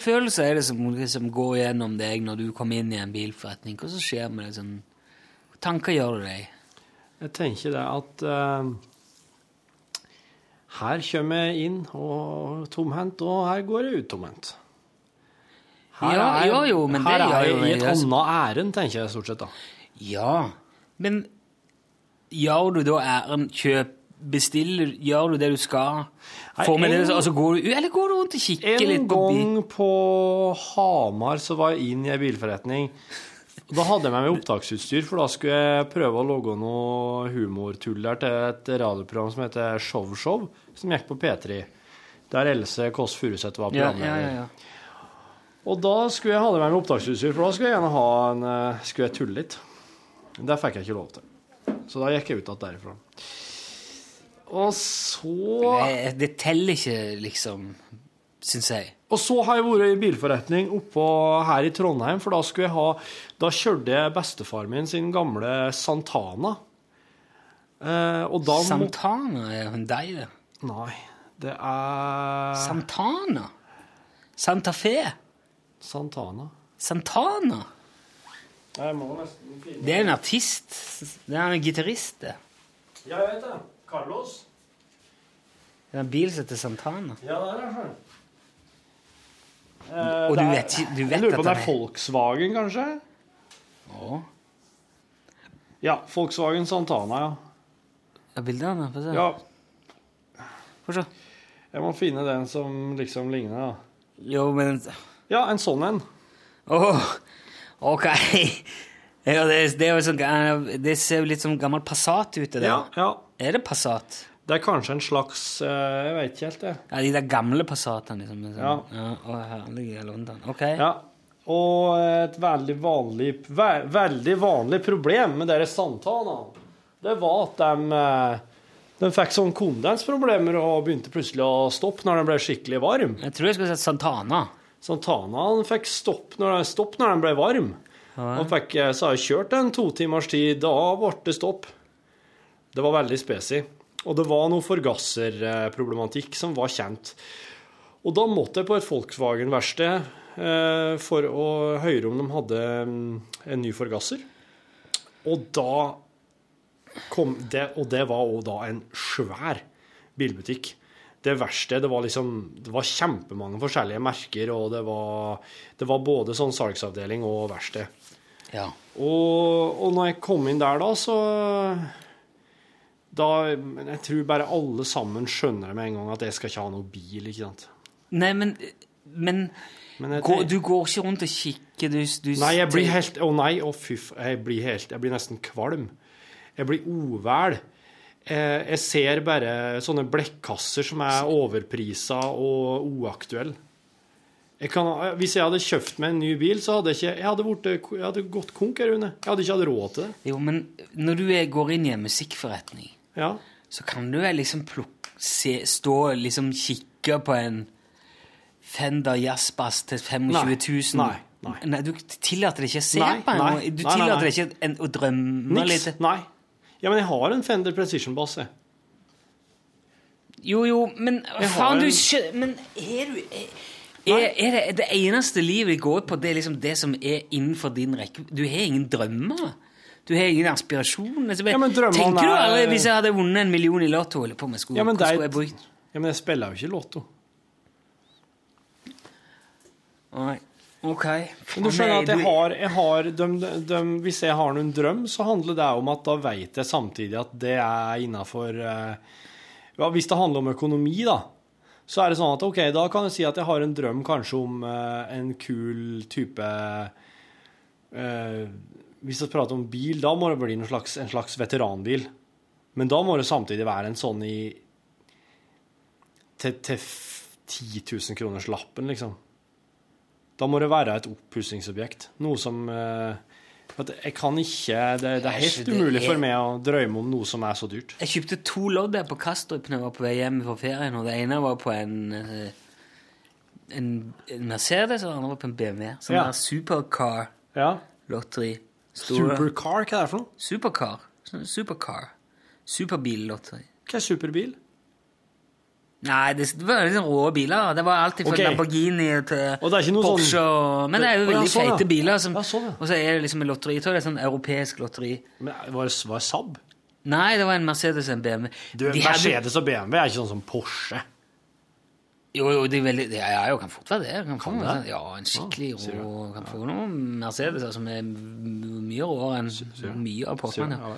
følelser er det som, som går gjennom deg når du kommer inn i en bilforretning? Hva som skjer med deg? Sånn, tanker gjør du deg? Jeg tenker det at eh, her kommer jeg inn og tomhendt, og her går jeg ut tomhendt. Ja, jo, jo, men her det er jo jeg i et annet ærend, tenker jeg stort sett da. Ja, men gjør du da æren kjøp Bestiller Gjør du det du skal? Får med en- det, altså går du, eller går du rundt og kikker litt på bil? gang på Hamar så var jeg inn i en bilforretning. Da hadde jeg med meg opptaksutstyr, for da skulle jeg prøve å logge noe humortuller til et radioprogram som heter Show Show, som gikk på P3. Der Else Kåss Furuseth var programleder. ja, ja, ja. Og da skulle jeg ha det med meg opptaksutstyr, for da skulle jeg gjerne ha en eh, Skulle jeg tulle litt. Det fikk jeg ikke lov til. Så da gikk jeg ut igjen derifra. Og så Det, det teller ikke, liksom, syns jeg. Og så har jeg vært i bilforretning oppå her i Trondheim, for da skulle jeg ha Da kjørte jeg bestefar min sin gamle Santana. Eh, og da Santana er Hyundai, det. Nei, det er Santana? Santa Fe? Santana. Santana? Det er en artist. Det er en gitarist, det. Ja, jeg vet det. Carlos. Det er en bil som heter Santana. Ja, det er det. Og du er- vet du vet Jeg lurer på om det den er Volkswagen, kanskje? Å. Ja, Volkswagen Santana, ja. Ja, bildene? Få se. ja. Få se. Jeg må finne den som liksom ligner, da. Jo, men Ja, en sånn en. Åh, OK. Ja, det, det, er jo sånn, det ser jo litt som gammel Passat ut. Det. Ja, ja. Er det Passat? Det er kanskje en slags eh, Jeg vet ikke helt, det. Ja, De der gamle Passatene, liksom. liksom. Ja. Ja herlige London. OK. Ja. Og et veldig vanlig, ve veldig vanlig problem med deres Santana, det var at de, eh, de fikk sånn kondensproblemer og begynte plutselig å stoppe når den ble skikkelig varm. Jeg tror jeg skulle sett Santana. Santana han fikk stopp når, stopp når den ble varm. Han fikk, eh, så har jeg kjørt en to timers tid, da ble det stopp. Det var veldig spesi. Og det var noe forgasserproblematikk som var kjent. Og da måtte jeg på et Volkswagen-verksted eh, for å høre om de hadde mm, en ny forgasser. Og da kom det Og det var òg da en svær bilbutikk det verste Det var liksom Det var kjempemange forskjellige merker, og det var, det var både sånn salgsavdeling og verksted. Ja. Og, og når jeg kom inn der, da, så da, Jeg tror bare alle sammen skjønner det med en gang at jeg skal ikke ha noe bil. ikke sant? Nei, men, men, Men jeg- går, du går ikke rundt og kikker du, du Nei, jeg blir helt Å nei, å fy f... Jeg blir helt Jeg blir nesten kvalm. Jeg blir uvel. Jeg, Jeg ser bare sånne blekkasser som er overprisa og uaktuelle. Jeg kan, hvis jeg hadde kjøpt meg en ny bil, så hadde jeg ikke Jeg hadde, vært, jeg hadde gått konk, jeg, Rune. Jeg hadde ikke hatt råd til det. Jo, men når du går inn i en musikkforretning, Ja. så kan du vel liksom plukke, se, stå og liksom kikke på en Fender Jazzbass til 25 000. Nei, nei. du tillater deg ikke å se Nei, på en. nei, Du nei, nei, tillater nei. deg ikke en, å drømme Niks. litt? Nei. Ja, men jeg har en Fender Precision Bass, jeg. Jo, jo, men faen, du skjønner. Men er du er, er det, det eneste livet går på, det er liksom det som er innenfor din rekke? Du har ingen drømmer? Du har ingen aspirasjon? Altså, Ja, men tenker du er- aldri hvis jeg hadde vunnet en million i Lotto? Eller på med sko, Ja, men det er- skulle jeg brukt? Ja, men jeg spiller jo ikke Lotto. Nei. Ok. Men du skjønner at jeg har, jeg har de, de, Hvis jeg har noen drøm, så handler det om at da vet jeg samtidig at det er innafor ja, Hvis det handler om økonomi, da, så er det sånn at OK, da kan jeg si at jeg har en drøm kanskje om uh, en kul type eh, Hvis vi prater om bil, da må det bli slags, en slags veteranbil. Men da må det samtidig være en sånn i til, til 10 000 kroners lappen, liksom. Da må det være et oppussingsobjekt. Noe som eh, at Jeg kan ikke Det, det er helt umulig for meg å drømme om noe som er så dyrt. Jeg kjøpte to lodd der på Kastrup når jeg var på vei hjem fra ferien. og Det ene var på en, eh, en, Mercedes, og det andre var på en BMW. Sånn Ja. der supercar Ja. lotteri. Store- Supercar, hva er det for noe? Supercar. Sånn Supercar. Superbillotteri. Hva er superbil? Nei, det, var liksom rå biler. Det var alltid fra okay. Lamborghini til Porsche. sånn- Men det er jo veldig sånn, ja. feite biler. Som, Ja, sånn. Og så er det liksom et lotteri. Jeg tror det er sånn europeisk lotteri. Men var det, var det Saab? Nei, det var en Mercedes og en BMW. Du, Mercedes hadde- Mercedes og BMW er ikke sånn som Porsche. Jo, jo, det er veldig, ja, ja, jo, kan fort være det. Kan få Kan noe det? sånn- Ja, en skikkelig Ja, sier rå Kan få noen Mercedes som er mye råere enn mye av Sier? Portman. Ja.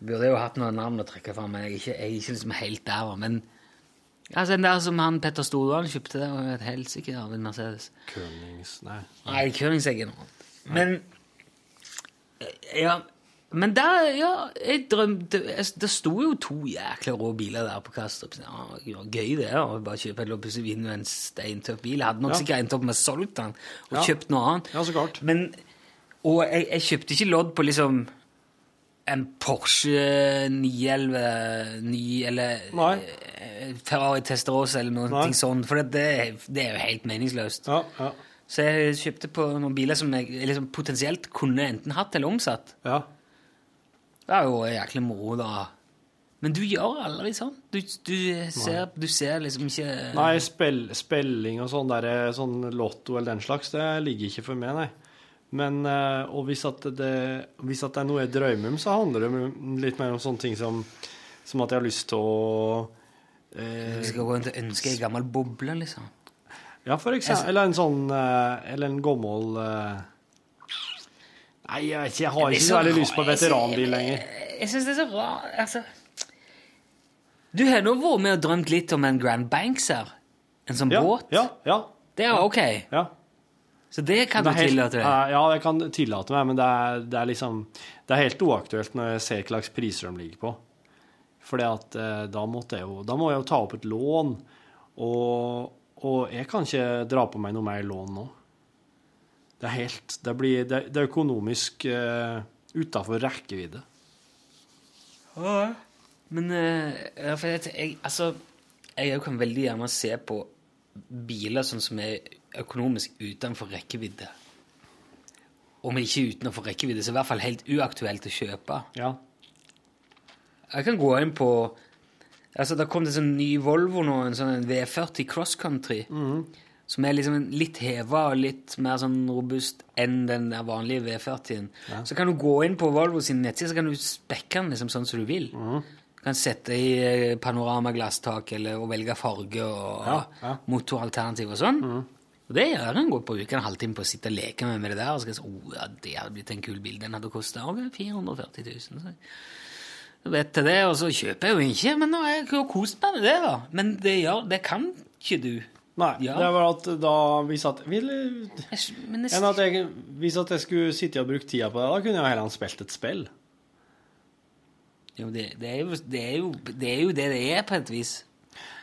Burde jo hatt noen navn å trekke fram, men jeg er ikke, jeg er ikke liksom helt der. Men altså, den der som han Petter Stordalen kjøpte, det var et helsike av en Mercedes. Kønings... Nei. Nei, Kønings er ikke noe. Men Ja, men der, ja jeg drømte jeg- Det sto jo to jækla rå biler der på Kastrup. Ja, Ja, gøy, det. å bare kjøpe et plutselig vinne en steintøff bil. Jeg hadde nok Ja. sikkert endt opp med å solgt den og Ja. kjøpt noe annet. Ja, så klart. Men, og jeg, jeg kjøpte ikke lodd på liksom en Porsche 911 ny, eller Nei. eh, Ferrari Testarossa eller noe Nei. sånt, for det, det er jo helt meningsløst. Ja, ja. Så jeg kjøpte på noen biler som jeg liksom potensielt kunne enten hatt eller omsatt. ja. Det er jo jæklig moro, da. Men du gjør aldri sånn. Du, du, ser, du ser liksom ikke Nei, spill, spilling og sånn der, sånn lotto eller den slags, det ligger ikke for meg, nei. Men eh, og hvis at, det, hvis at det er noe jeg drømmer om, så handler det litt mer om sånne ting som, som at jeg har lyst til å eh, Du skal gå rundt og ønske ei gammel boble, liksom. Ja, for eksempel. Eller en sånn eh, Eller en gammel eh, Nei, jeg vet ikke. Jeg har ikke så veldig lyst på veteranbil lenger. Jeg, jeg syns det er så rart. Altså Du har nå vært med og drømt litt om en Grand Banks her. En sånn Ja, båt. ja, ja. Det er ok. ja. Så det kan Det du helt- tillate deg. Ja, jeg kan tillate meg, men det er, det er liksom Det er helt uaktuelt når jeg ser hva slags priser de ligger på. Fordi at eh, da måtte jeg jo Da må jeg jo ta opp et lån, og, og jeg kan ikke dra på meg noe mer lån nå. Det er helt Det, blir, det, det er økonomisk uh, utafor rekkevidde. Men uh, for jeg, jeg, altså, jeg kan veldig gjerne se på biler sånn som er økonomisk utenfor rekkevidde. Om ikke utenfor rekkevidde, så i hvert fall helt uaktuelt å kjøpe. Ja. Jeg kan gå inn på Altså, da kom det en sånn ny Volvo nå, en sånn V40 Cross Country. Som er liksom litt heva og litt mer sånn robust enn den der vanlige V40-en. Så kan du gå inn på Volvo sin nettside så kan du spekke den liksom sånn som du vil. Du kan sette i eh, panoramaglasstak eller og velge farge og Ja, ja. motoralternativ og sånn. Og det gjør en godt på uka, en halvtime på å sitte og leke med, med det der. Og så skal si, oh, ja, det hadde blitt en kul bil. Den hadde kosta 440 000. Så jeg vet til det, og så kjøper jeg jo ikke, men nå har jeg kost meg med det, da. Men det, gjør, det kan ikke du. Nei, Ja. det var at da Hvis at, vil, enn at jeg, hvis at jeg skulle sitte og bruke tida på det, da kunne jeg heller spilt et spill. jo, det, det, er jo, det, er jo, det er jo det det er, på et vis.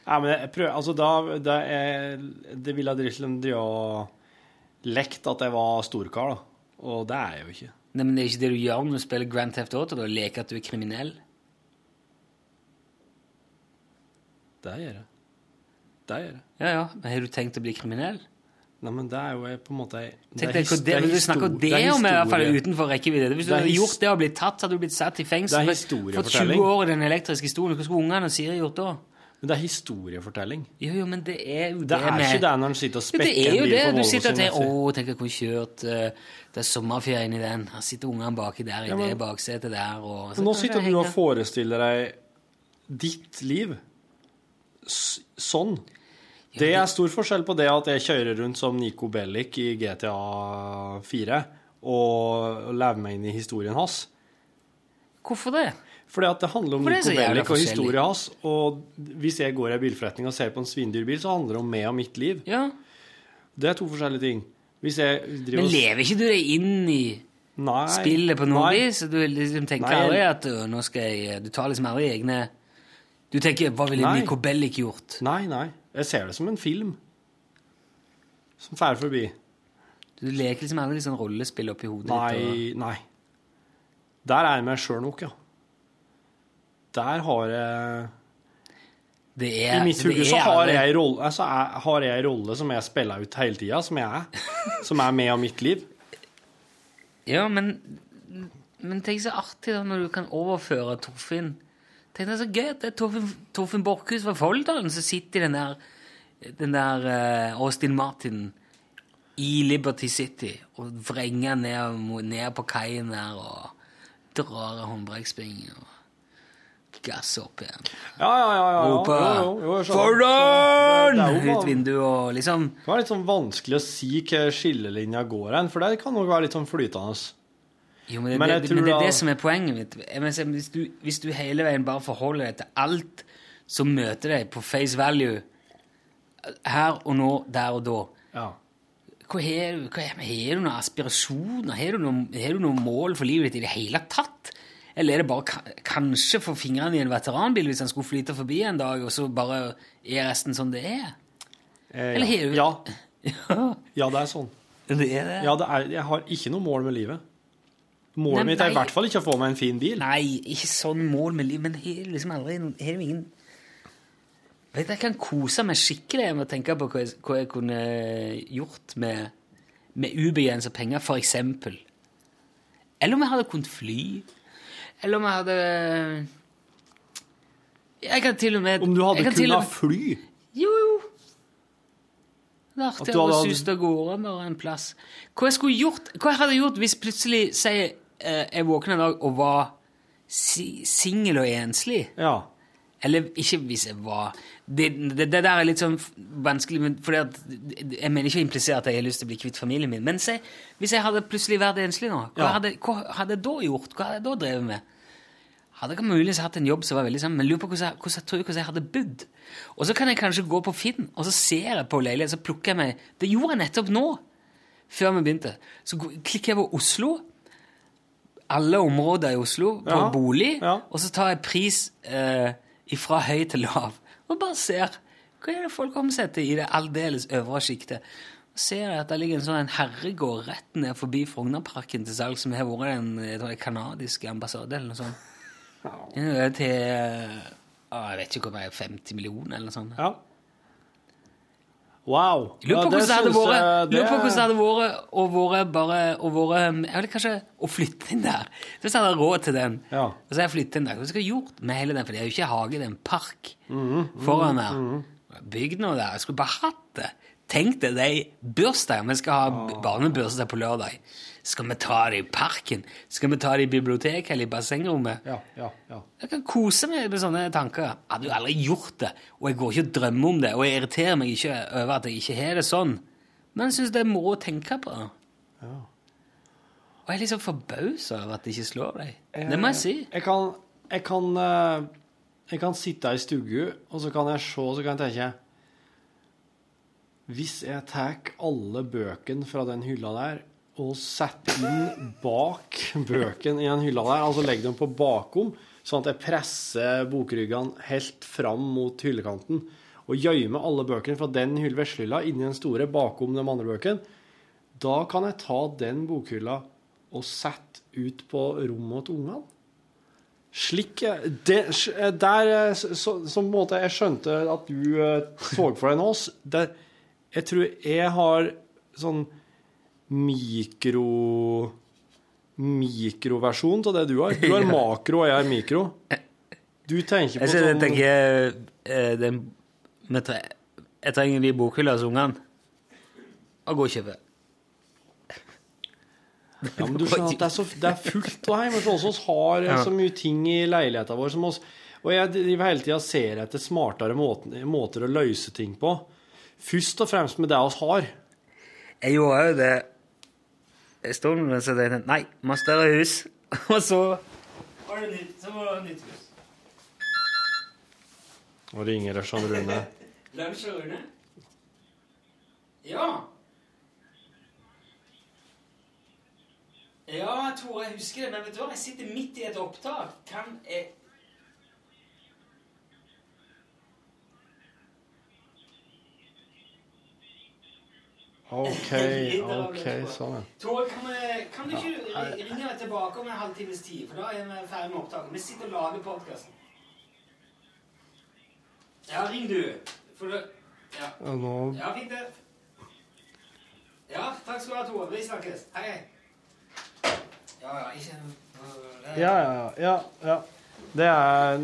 Nei, men jeg prøver, altså da Det, er, det ville Drislem drive og lekt at jeg var storkar, da. Og det er jeg jo ikke. Nei, men det er ikke det du gjør når du spiller Grand Theft Auto, da, leker at du er kriminell. Det gjør jeg. Det gjør jeg. Ja, ja, men har du tenkt å bli kriminell? Nei, men det er jo på en måte Tenk deg hva det, du snakker det, det om i hvert fall utenfor rekkevidde. Hvis du hadde gjort det og blitt tatt, hadde du blitt satt i fengsel. Det Fått- Fått 20 år i den elektriske stolen. Hva skulle ungene og Siri gjort da? Men det er historiefortelling. Jo, jo, men det er jo Det det er med ikke det når en sitter og det spekker er en bil det. Volvo. Du sitter og tenker. 'Å, tenk jeg kunne kjørt uh, Det er sommerferie inni den'. Her sitter ungene baki der i Ja, men- det baksetet der. Og, så nå sitter du og forestiller deg ditt liv sånn. Det er stor forskjell på det at jeg kjører rundt som Nico Bellic i GTA 4 og lever meg inn i historien hans. Hvorfor det? Fordi at det handler om Nico Bellic og historien hans. Og hvis jeg går i en bilforretning og ser på en svindyr bil, så handler det om meg og mitt liv. Ja. Det er to forskjellige ting. Hvis jeg driver Men lever ikke du deg inn i Nei, spillet på noe vis? Du liksom tenker Nei, aldri at nå skal jeg Du tar liksom aldri egne Du tenker 'hva ville Nico Bellic gjort'? Nei, nei. Jeg ser det som en film. Som fer forbi. Du leker liksom aldri sånn rollespill oppi hodet Nei, ditt. og- nei. Der er jeg meg sjøl nok, ja. Der har jeg Det er, I mitt hode så har jeg rolle, altså, jeg, har jeg en rolle som jeg spiller ut hele tida, som jeg er. Som er med av mitt liv. Ja, men, men tenk så artig da når du kan overføre Torfinn. Tenk jeg så gøy at det er Torfinn, Torfinn Borchhus fra Folldalen som sitter i den der, den der eh, Austin Martin i Liberty City og vrenger ned, ned på kaien der og drar håndbrekkspreng og gasser opp igjen. Ja, ja, ja. ja. Roper er jo Ut vinduet og liksom Det var litt sånn vanskelig å si hva skillelinja går hen, for det kan nok være litt sånn flytende. Jo, men det, Men det, men det er det som er poenget mitt. Mener, hvis, du, hvis du hele veien bare forholder deg til alt som møter deg på face value, her og nå, der og da Ja. hva har du, noen aspirasjoner? Har du noen, du noen mål for livet ditt i det hele tatt? Eller er det bare kanskje få fingrene i en veteranbil hvis han skulle flyte forbi en dag, og så bare er resten sånn det er? Eh, Eller ja. har du ja. Ja, ja, det er sånn. det er det. Ja, det er, jeg har ikke noe mål med livet. Målet Nei, mitt er i hvert fall ikke å få meg en fin bil. Nei, ikke sånn mål med livet, men her, liksom aldri du ingen Vet Jeg kan kose meg skikkelig med å tenke på hva jeg, hva jeg kunne gjort med, med ubegrensa penger, for eksempel. Eller om jeg hadde kunnet fly. Eller om jeg hadde Jeg kan til og med Om du hadde kunnet med, fly Jo, jo. Det er artig å suse av gårde med en plass. Hva jeg skulle gjort Hva jeg hadde gjort hvis plutselig sier jeg våkna en dag og var si, singel og enslig? Ja. Eller ikke hvis jeg var Det, det, det der er litt sånn vanskelig, fordi at jeg mener ikke å implisere at jeg har lyst til å bli kvitt familien min. Men se, hvis jeg hadde plutselig vært enslig nå, hva, Ja. hadde, hva hadde jeg da gjort? Hva hadde jeg da drevet med? Hadde jeg muligens hatt en jobb som var veldig sammen, men lurer på hvordan hvordan jeg tror hvordan jeg hadde bodd. Og så kan jeg kanskje gå på Finn, og så ser jeg på leilighet, så plukker jeg meg Det gjorde jeg nettopp nå, før vi begynte. Så klikker jeg på Oslo, alle områder i Oslo, på Ja, bolig, ja. og så tar jeg pris eh, fra høy til lav, og bare ser hva er det folk omsetter i det aldeles øvre sjiktet. Så ser jeg at det ligger en sånn herregård rett ned forbi Frognerparken til salg, som har vært en kanadisk ambassade eller noe sånt. Er til ah, jeg vet ikke hvor mye, 50 millioner eller noe sånt. ja. Wow. Lurer på hvordan det hadde vært å være bare å være, Jeg vil kanskje å flytte inn der. Hvis jeg hadde råd til den. Ja. Og så har jeg flyttet inn der. Hva skal jeg gjort med hele den? For det er jo ikke hage, det er en park Mhm, foran der. Bygd noe der. Jeg skulle bare hatt det. Tenk deg de bursdagene Vi skal ha barnebursdag på lørdag. Skal vi ta det i parken? Skal vi ta det i biblioteket eller i bassengrommet? Ja, ja, ja. Jeg kan kose meg med sånne tanker. Jeg hadde jo aldri gjort det, og jeg går ikke og drømmer om det, og jeg irriterer meg ikke over at jeg ikke har det sånn. Men jeg syns det er moro å tenke på. Ja. Og jeg er liksom forbausa over at det ikke slår deg. Det må jeg si. Jeg kan, jeg kan, eh, jeg kan sitte i stugu, og så kan jeg se, og så kan jeg tenke Hvis jeg tar alle bøkene fra den hylla der og setter inn bak bøkene i den hylla der, altså legger dem på bakom, sånn at jeg presser bokryggene helt fram mot hyllekanten, og gjemmer alle bøkene fra den hyll- veslehylla inni den store bakom de andre bøkene, da kan jeg ta den bokhylla og sette ut på rommet til ungene. Slik det, Der eh, så, så, så måte jeg skjønte at du eh, så for deg nå s- der, Jeg tror jeg har sånn mikro Mikroversjon av det du har. Du har makro, og jeg har mikro. Du tenker på Jeg, synes, jeg sånn tenker eh, den, vi Jeg trenger de bokhylla hos ungene. Og gå og kjøpe. Ja, men du skjønner at det er, så, det er fullt av hjemme hos oss. har så mye ting i leiligheten vår som oss Og jeg driver hele tida og ser etter smartere måter, måter å løse ting på. Først og fremst med det vi har. Jeg gjorde òg det en stund, men så tenkte jeg nei, må ha større hus. Og så var det nytt, så var det nytt hus. Og ringer Jean Rune. Lunsj og Rune? Ja. Ja, Tore, jeg husker det, men vet du hva? Jeg sitter midt i et opptak. Kan jeg OK, OK, sånn, ja. Tore, kan, vi, kan du ikke ri- ringe meg tilbake om en halvtimes tid? For da er vi ferdig med opptaket. Vi sitter og lager podkasten. Ja, ring du. For det Ja, Ja, nå ja fint det. Ja, takk skal du ha, Tore. Vi snakkes. Hei, hei. Ja, ja, ikke Ja, ja, ja. ja. Det er,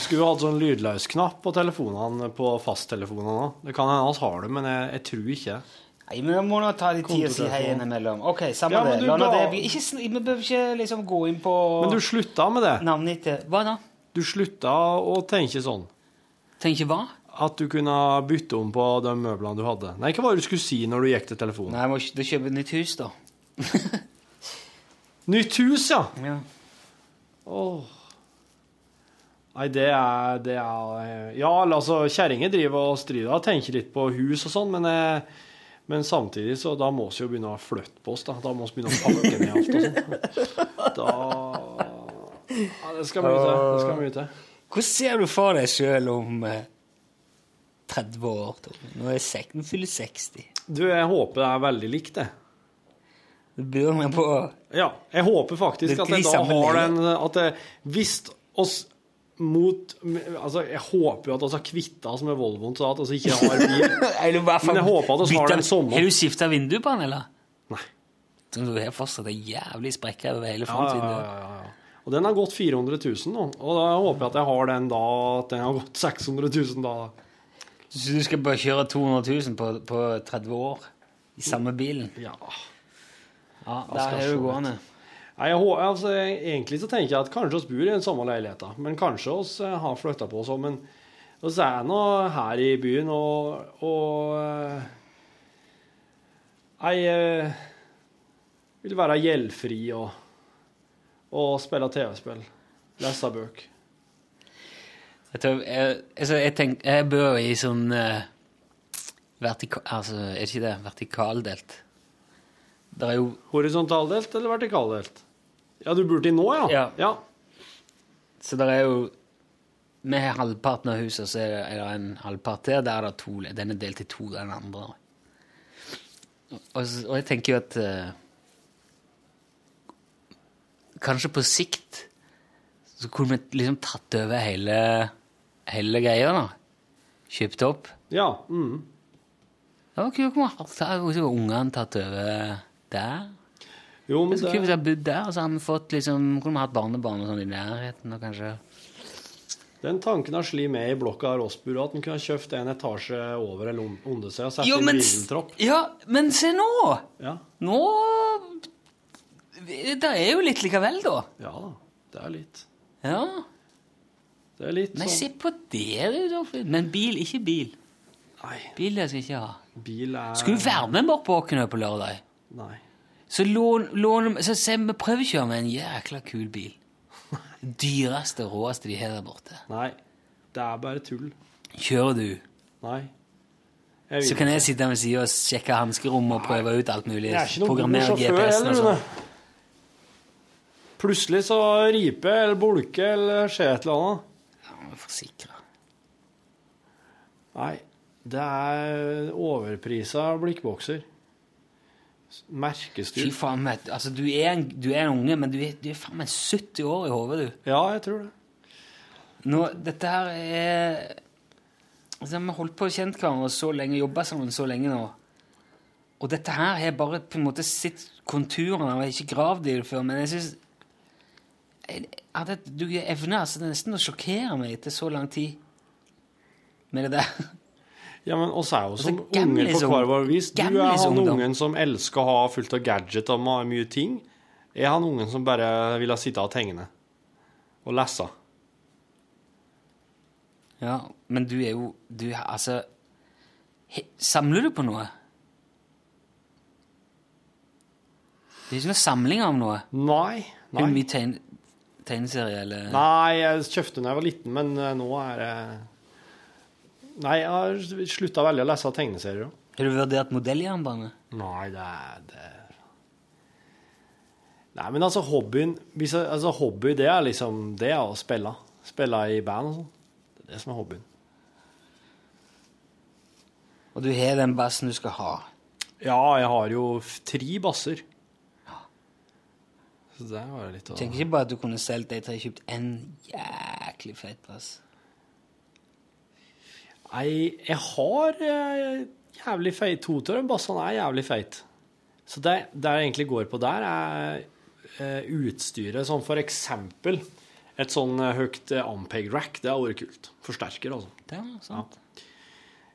skulle hatt sånn lydløsknapp på telefonene på fasttelefonene òg. Det kan hende vi har det, men jeg, jeg tror ikke. Nei, men da må nå ta litt tid å si hei innimellom. Ok, samme Ja, det. La ga- det bli. Ikke, vi behøver ikke liksom gå inn på Men du slutta med det. navnet ditt. Hva da? Du slutta å tenke sånn. Tenke hva? At du kunne bytte om på de møblene du hadde. Nei, hva var det du skulle si når du gikk til telefonen? Nei, jeg må kj- kjøpe nytt hus, da. Nytt hus, ja! Ja. Åh. Nei, det er, det er Ja, altså, kjerringer driver og strider og tenker litt på hus og sånn, men, eh, men samtidig så da må vi jo begynne å flytte på oss, da. Da må vi begynne å pakke ned alt og sånt. Da Ja, det skal mye til. Det skal mye til. Hvordan ser du for deg sjøl om eh, 30 år? Tom? Nå er jeg fyller jeg 60. Du, jeg håper det er veldig likt, det. Du begynner meg på Ja, jeg håper faktisk at jeg da har den At jeg, hvis oss mot Altså, jeg håper jo at vi har kvitta oss med Volvoen, så at vi ikke har bil. Men jeg håper at vi har den samme. Har du skifta vindu på den, eller? Nei. Så Du har fortsatt ei jævlig sprekke over hele Ja, ja, ja, ja, ja. Og den har gått 400 000 nå. Og da håper jeg at jeg har den da At den har gått 600 000 da. Så du skal bare kjøre 200 000 på, på 30 år i samme bilen? Ja. Ja, der er du litt. gående. Jeg, altså, egentlig så tenker jeg at kanskje vi bor i den samme leiligheten. Men kanskje vi eh, har flytta på oss òg. Men vi er nå her i byen og, og eh, Jeg eh, vil være gjeldfri og, og spille TV-spill. Lese bøker. Jeg, tror, jeg, altså, jeg, tenk, jeg bør i sånn uh, vertikal... altså, Er ikke det vertikaldelt? Det er jo Horisontaldelt eller vertikaldelt? Ja, du burde i nå, ja? Ja. Så det er jo Med halvparten av huset så er det, er det en halvpart der. Der er det to, den er delt i to, den andre. Og, og jeg tenker jo at uh, Kanskje på sikt så kunne vi liksom tatt over hele, hele greia, da. Kjøpt opp. Ja. Mm. Ja, kunne kunne ungene tatt over der? Jo, men så Kult kunne vi ha bodd der, og så hadde vi fått liksom, kunne vi hatt barnebarn og sånn i nærheten, og kanskje Den tanken har slitt med i blokka av Rossbur, at en kunne ha kjøpt en etasje over eller under seg og satt Jo, inn men, ja, men se nå! Ja. Nå Det er jo litt likevel, da. ja da, det er litt. Ja. Det er litt sånn se på det, du. Men bil, ikke bil. Nei, Bil jeg skal ikke ha. bil er Skulle du være med bort på Åknø på lørdag? Nei. Så lån, lån Så vi prøvekjører med en jækla kul bil. Dyreste og råeste de har der borte. Nei. Det er bare tull. Kjører du, Nei. Så kan jeg sitte ved siden og sjekke hanskerommet og prøve ut alt mulig. Jeg er ikke noen god sjåfør heller, og sånn. Plutselig så riper eller bulker eller skjer et eller annet. Ja, vi får sikre. Nei, det er overprisa blikkbokser. Fy faen, vet. Altså, du er en, du er en unge, men du er, du er faen meg 70 år i hodet, du. Ja, jeg tror det. Nå, dette her er altså, Vi har holdt på å kjent hverandre så lenge, jobba sammen så lenge nå. Og dette her har bare på en måte sett konturene og Jeg har ikke gravd i det før, men jeg syns Du evner altså nesten å sjokkere meg etter så lang tid med det der. Ja, men oss er jo som Altså, unger på hver vår vis. Du er han ungen som elsker å ha fullt av gadget og mye ting. Jeg er han ungen som bare vil ha sitte og tegne. Og lese. Ja, men du er jo du, Altså he, Samler du på noe? Det er ikke noe samling av noe? Nei. nei. Hvor mye tegn, tegneserie, eller? Nei, jeg kjøpte da jeg var liten, men eh, nå er det Nei, jeg har slutta veldig å lese tegneserier. Har du vurdert modelljernbane? Nei, det er det Nei, men altså, hobbyen hvis altså, Hobby, det er liksom Det er å spille. Spille i band og sånn. Det er det som er hobbyen. Og du har den bassen du skal ha. Ja, jeg har jo tre basser. Ja. Så det var det litt å Tenker ikke bare at du kunne solgt de tre kjøpt en jæklig fett bass. Nei, jeg har eh, jævlig feit Totøren. Bassen er jævlig feit. Så det, det jeg egentlig går på der, er eh, utstyret. Sånn for eksempel et sånn eh, høyt Ampeg-rack. Det har vært kult. Forsterker, altså. Det er sant.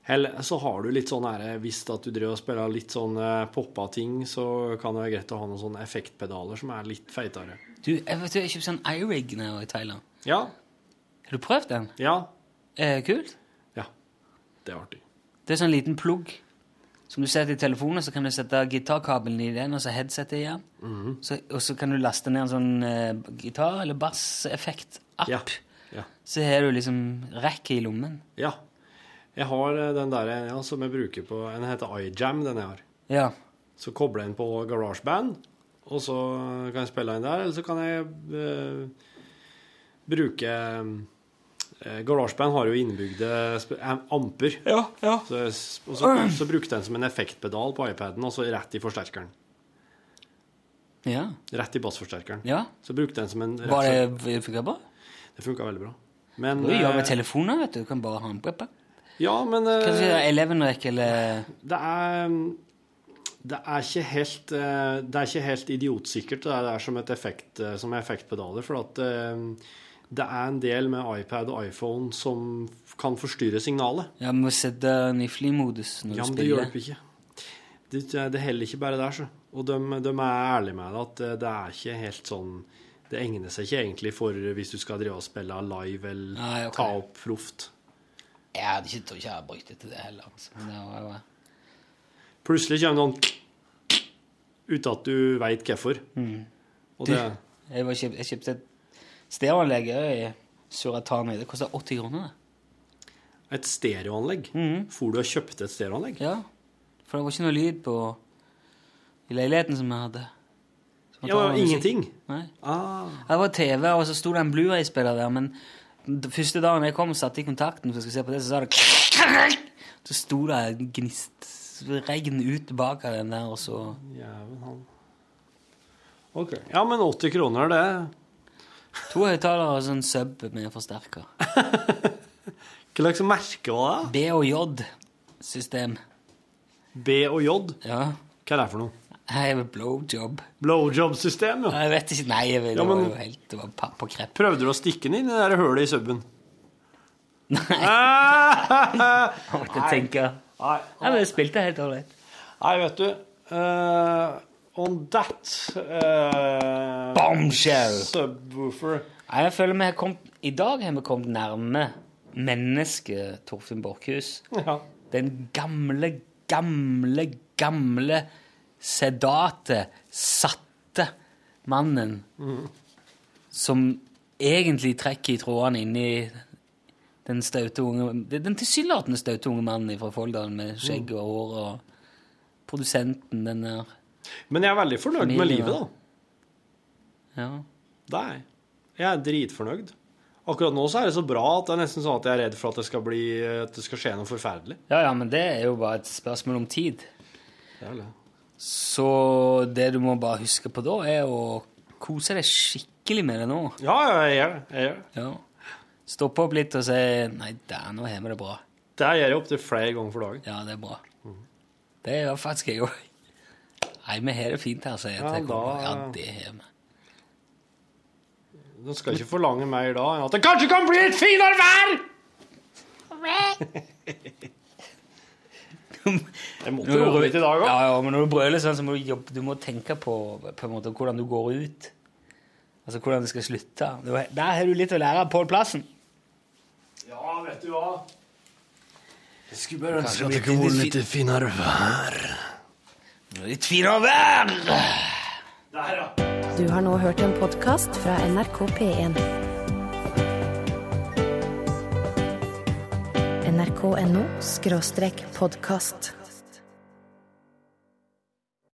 Eller så har du litt sånn her, Hvis at du driver og spiller litt sånn poppa ting, så kan det være greit å ha noen sånne effektpedaler som er litt feitere. Du, jeg vet du, jeg kjøpte sånn iRig nå i Thailand. Ja. Har du prøvd den? Ja. Eh, kult. Det er artig. Det er sånn liten plugg som du setter i telefonen, så kan du sette gitarkabelen i den, og så headsetet igjen. -hmm. så, og så kan du laste ned en sånn uh, gitar- eller basseffekt-app. Ja. Ja. Så har du liksom rekket i lommen. Ja. Jeg har eh, den der ja, som jeg bruker på Den heter iJam, den jeg har. Ja. Så kobler jeg den på GarageBand, og så kan jeg spille den der. Eller så kan jeg uh, bruke eh, GarageBand har jo innebygde amper. Ja, amper. Så, og så, så brukte jeg den som en effektpedal på iPaden, og så rett i forsterkeren. Ja. Rett i bassforsterkeren. Ja. Så brukte jeg den som en Var det funka bra? Det funka veldig bra. Men Du gjør med eh, telefoner, vet du. Du kan bare ha en på. Ja, men eh, Kanskje Eleven-rekk eller Det er det er ikke helt eh, Det er ikke helt idiotsikkert det er som, et effekt, eh, som effektpedaler. For at eh, det er en del med iPad og iPhone som kan forstyrre signalet. Ja, må sette den i flymodus når Ja, du men det hjelper ikke. Det, det heller ikke bare der, så. Og de, de er ærlige med deg at eh, det er ikke helt sånn Det egner seg ikke egentlig for hvis du skal drive og spille live eller Nei, okay. ta opp proft. Jeg hadde ikke, tror ikke jeg hadde brukt det til det heller. Altså. Det var, var. Plutselig kommer det noen uten at du veit hvorfor. Og Du, det jeg, var kjøpt, jeg kjøpte et stereoanlegg i Suratani. Det koster 80 kroner. det. Et stereoanlegg? For du har kjøpt et stereoanlegg? Ja. For det var ikke noe lyd på i leiligheten som jeg hadde. Så Ja, noe ingenting? Nei. Ah. Det var TV, og så sto det en Blu-ray-spiller der, men den første dagen jeg kom og satte i kontakten for jeg skulle se på det, så sa det Så sto det en gnist regn ut bak av den der, og så Jæven han. Ok. Ja, men 80 kroner, det To høyttalere og sånn sub med forsterker. Hva slags merke var det? B og J-system. B og J? Ja. Hva er det for noe? Jeg er blowjob. Blowjob-system, ja. Jeg vet ikke, Nei, jeg vet, Ja, det var jo helt Det var papp og krepp. Prøvde du å stikke den inn i det der hølet i subben? Jeg måtte tenke. Nei, Nei, men jeg spilte helt ålreit. Nei, vet du eh, On that uh, Bombshell! Subwoofer. Nei, jeg føler vi har kommet, I dag har vi kommet nærme mennesket Torfinn Borchhus. Ja. Den gamle, gamle, gamle sedate, satte mannen som egentlig trekker i trådene inni den staute unge Den tilsynelatende staute unge mannen fra Folldal med skjegg og hår og produsenten, den der Men jeg er veldig fornøyd med livet, da. Ja. Det er jeg. Jeg er dritfornøyd. Akkurat nå så er det så bra at det er nesten sånn at jeg er redd for at det skal, bli, at det skal skje noe forferdelig. ja, ja, men det er jo bare et spørsmål om tid. Det det. Så det du må bare huske på da, er å kose deg skikkelig med det nå. Ja, ja, jeg gjør det. Jeg gjør det. Ja. Stoppe opp litt og si 'nei, der, nå har vi det bra'. Det gjør jeg opptil flere ganger for dagen. Ja, det er bra. Det gjør faktisk jeg òg. Nei, vi har det fint her, sier jeg Ja, til kona. Ja, det har vi. Du skal ikke forlange mer da enn at det kanskje kan bli et finere vær! Jeg måtte roe litt i dag òg. Ja, ja, men når du brøler sånn, så må du jobbe Du må tenke på, på en måte, hvordan du går ut. Altså hvordan det skal slutte. Du- Der har du litt å lære av Pål Plassen. Ja, vet du hva? Jeg skulle bare ønske at det det kunne blir vært litt litt finere vær. Litt finere vær! Der, ja. Du har nå hørt en podkast fra NRK P1. NRK.no skråstrek podkast.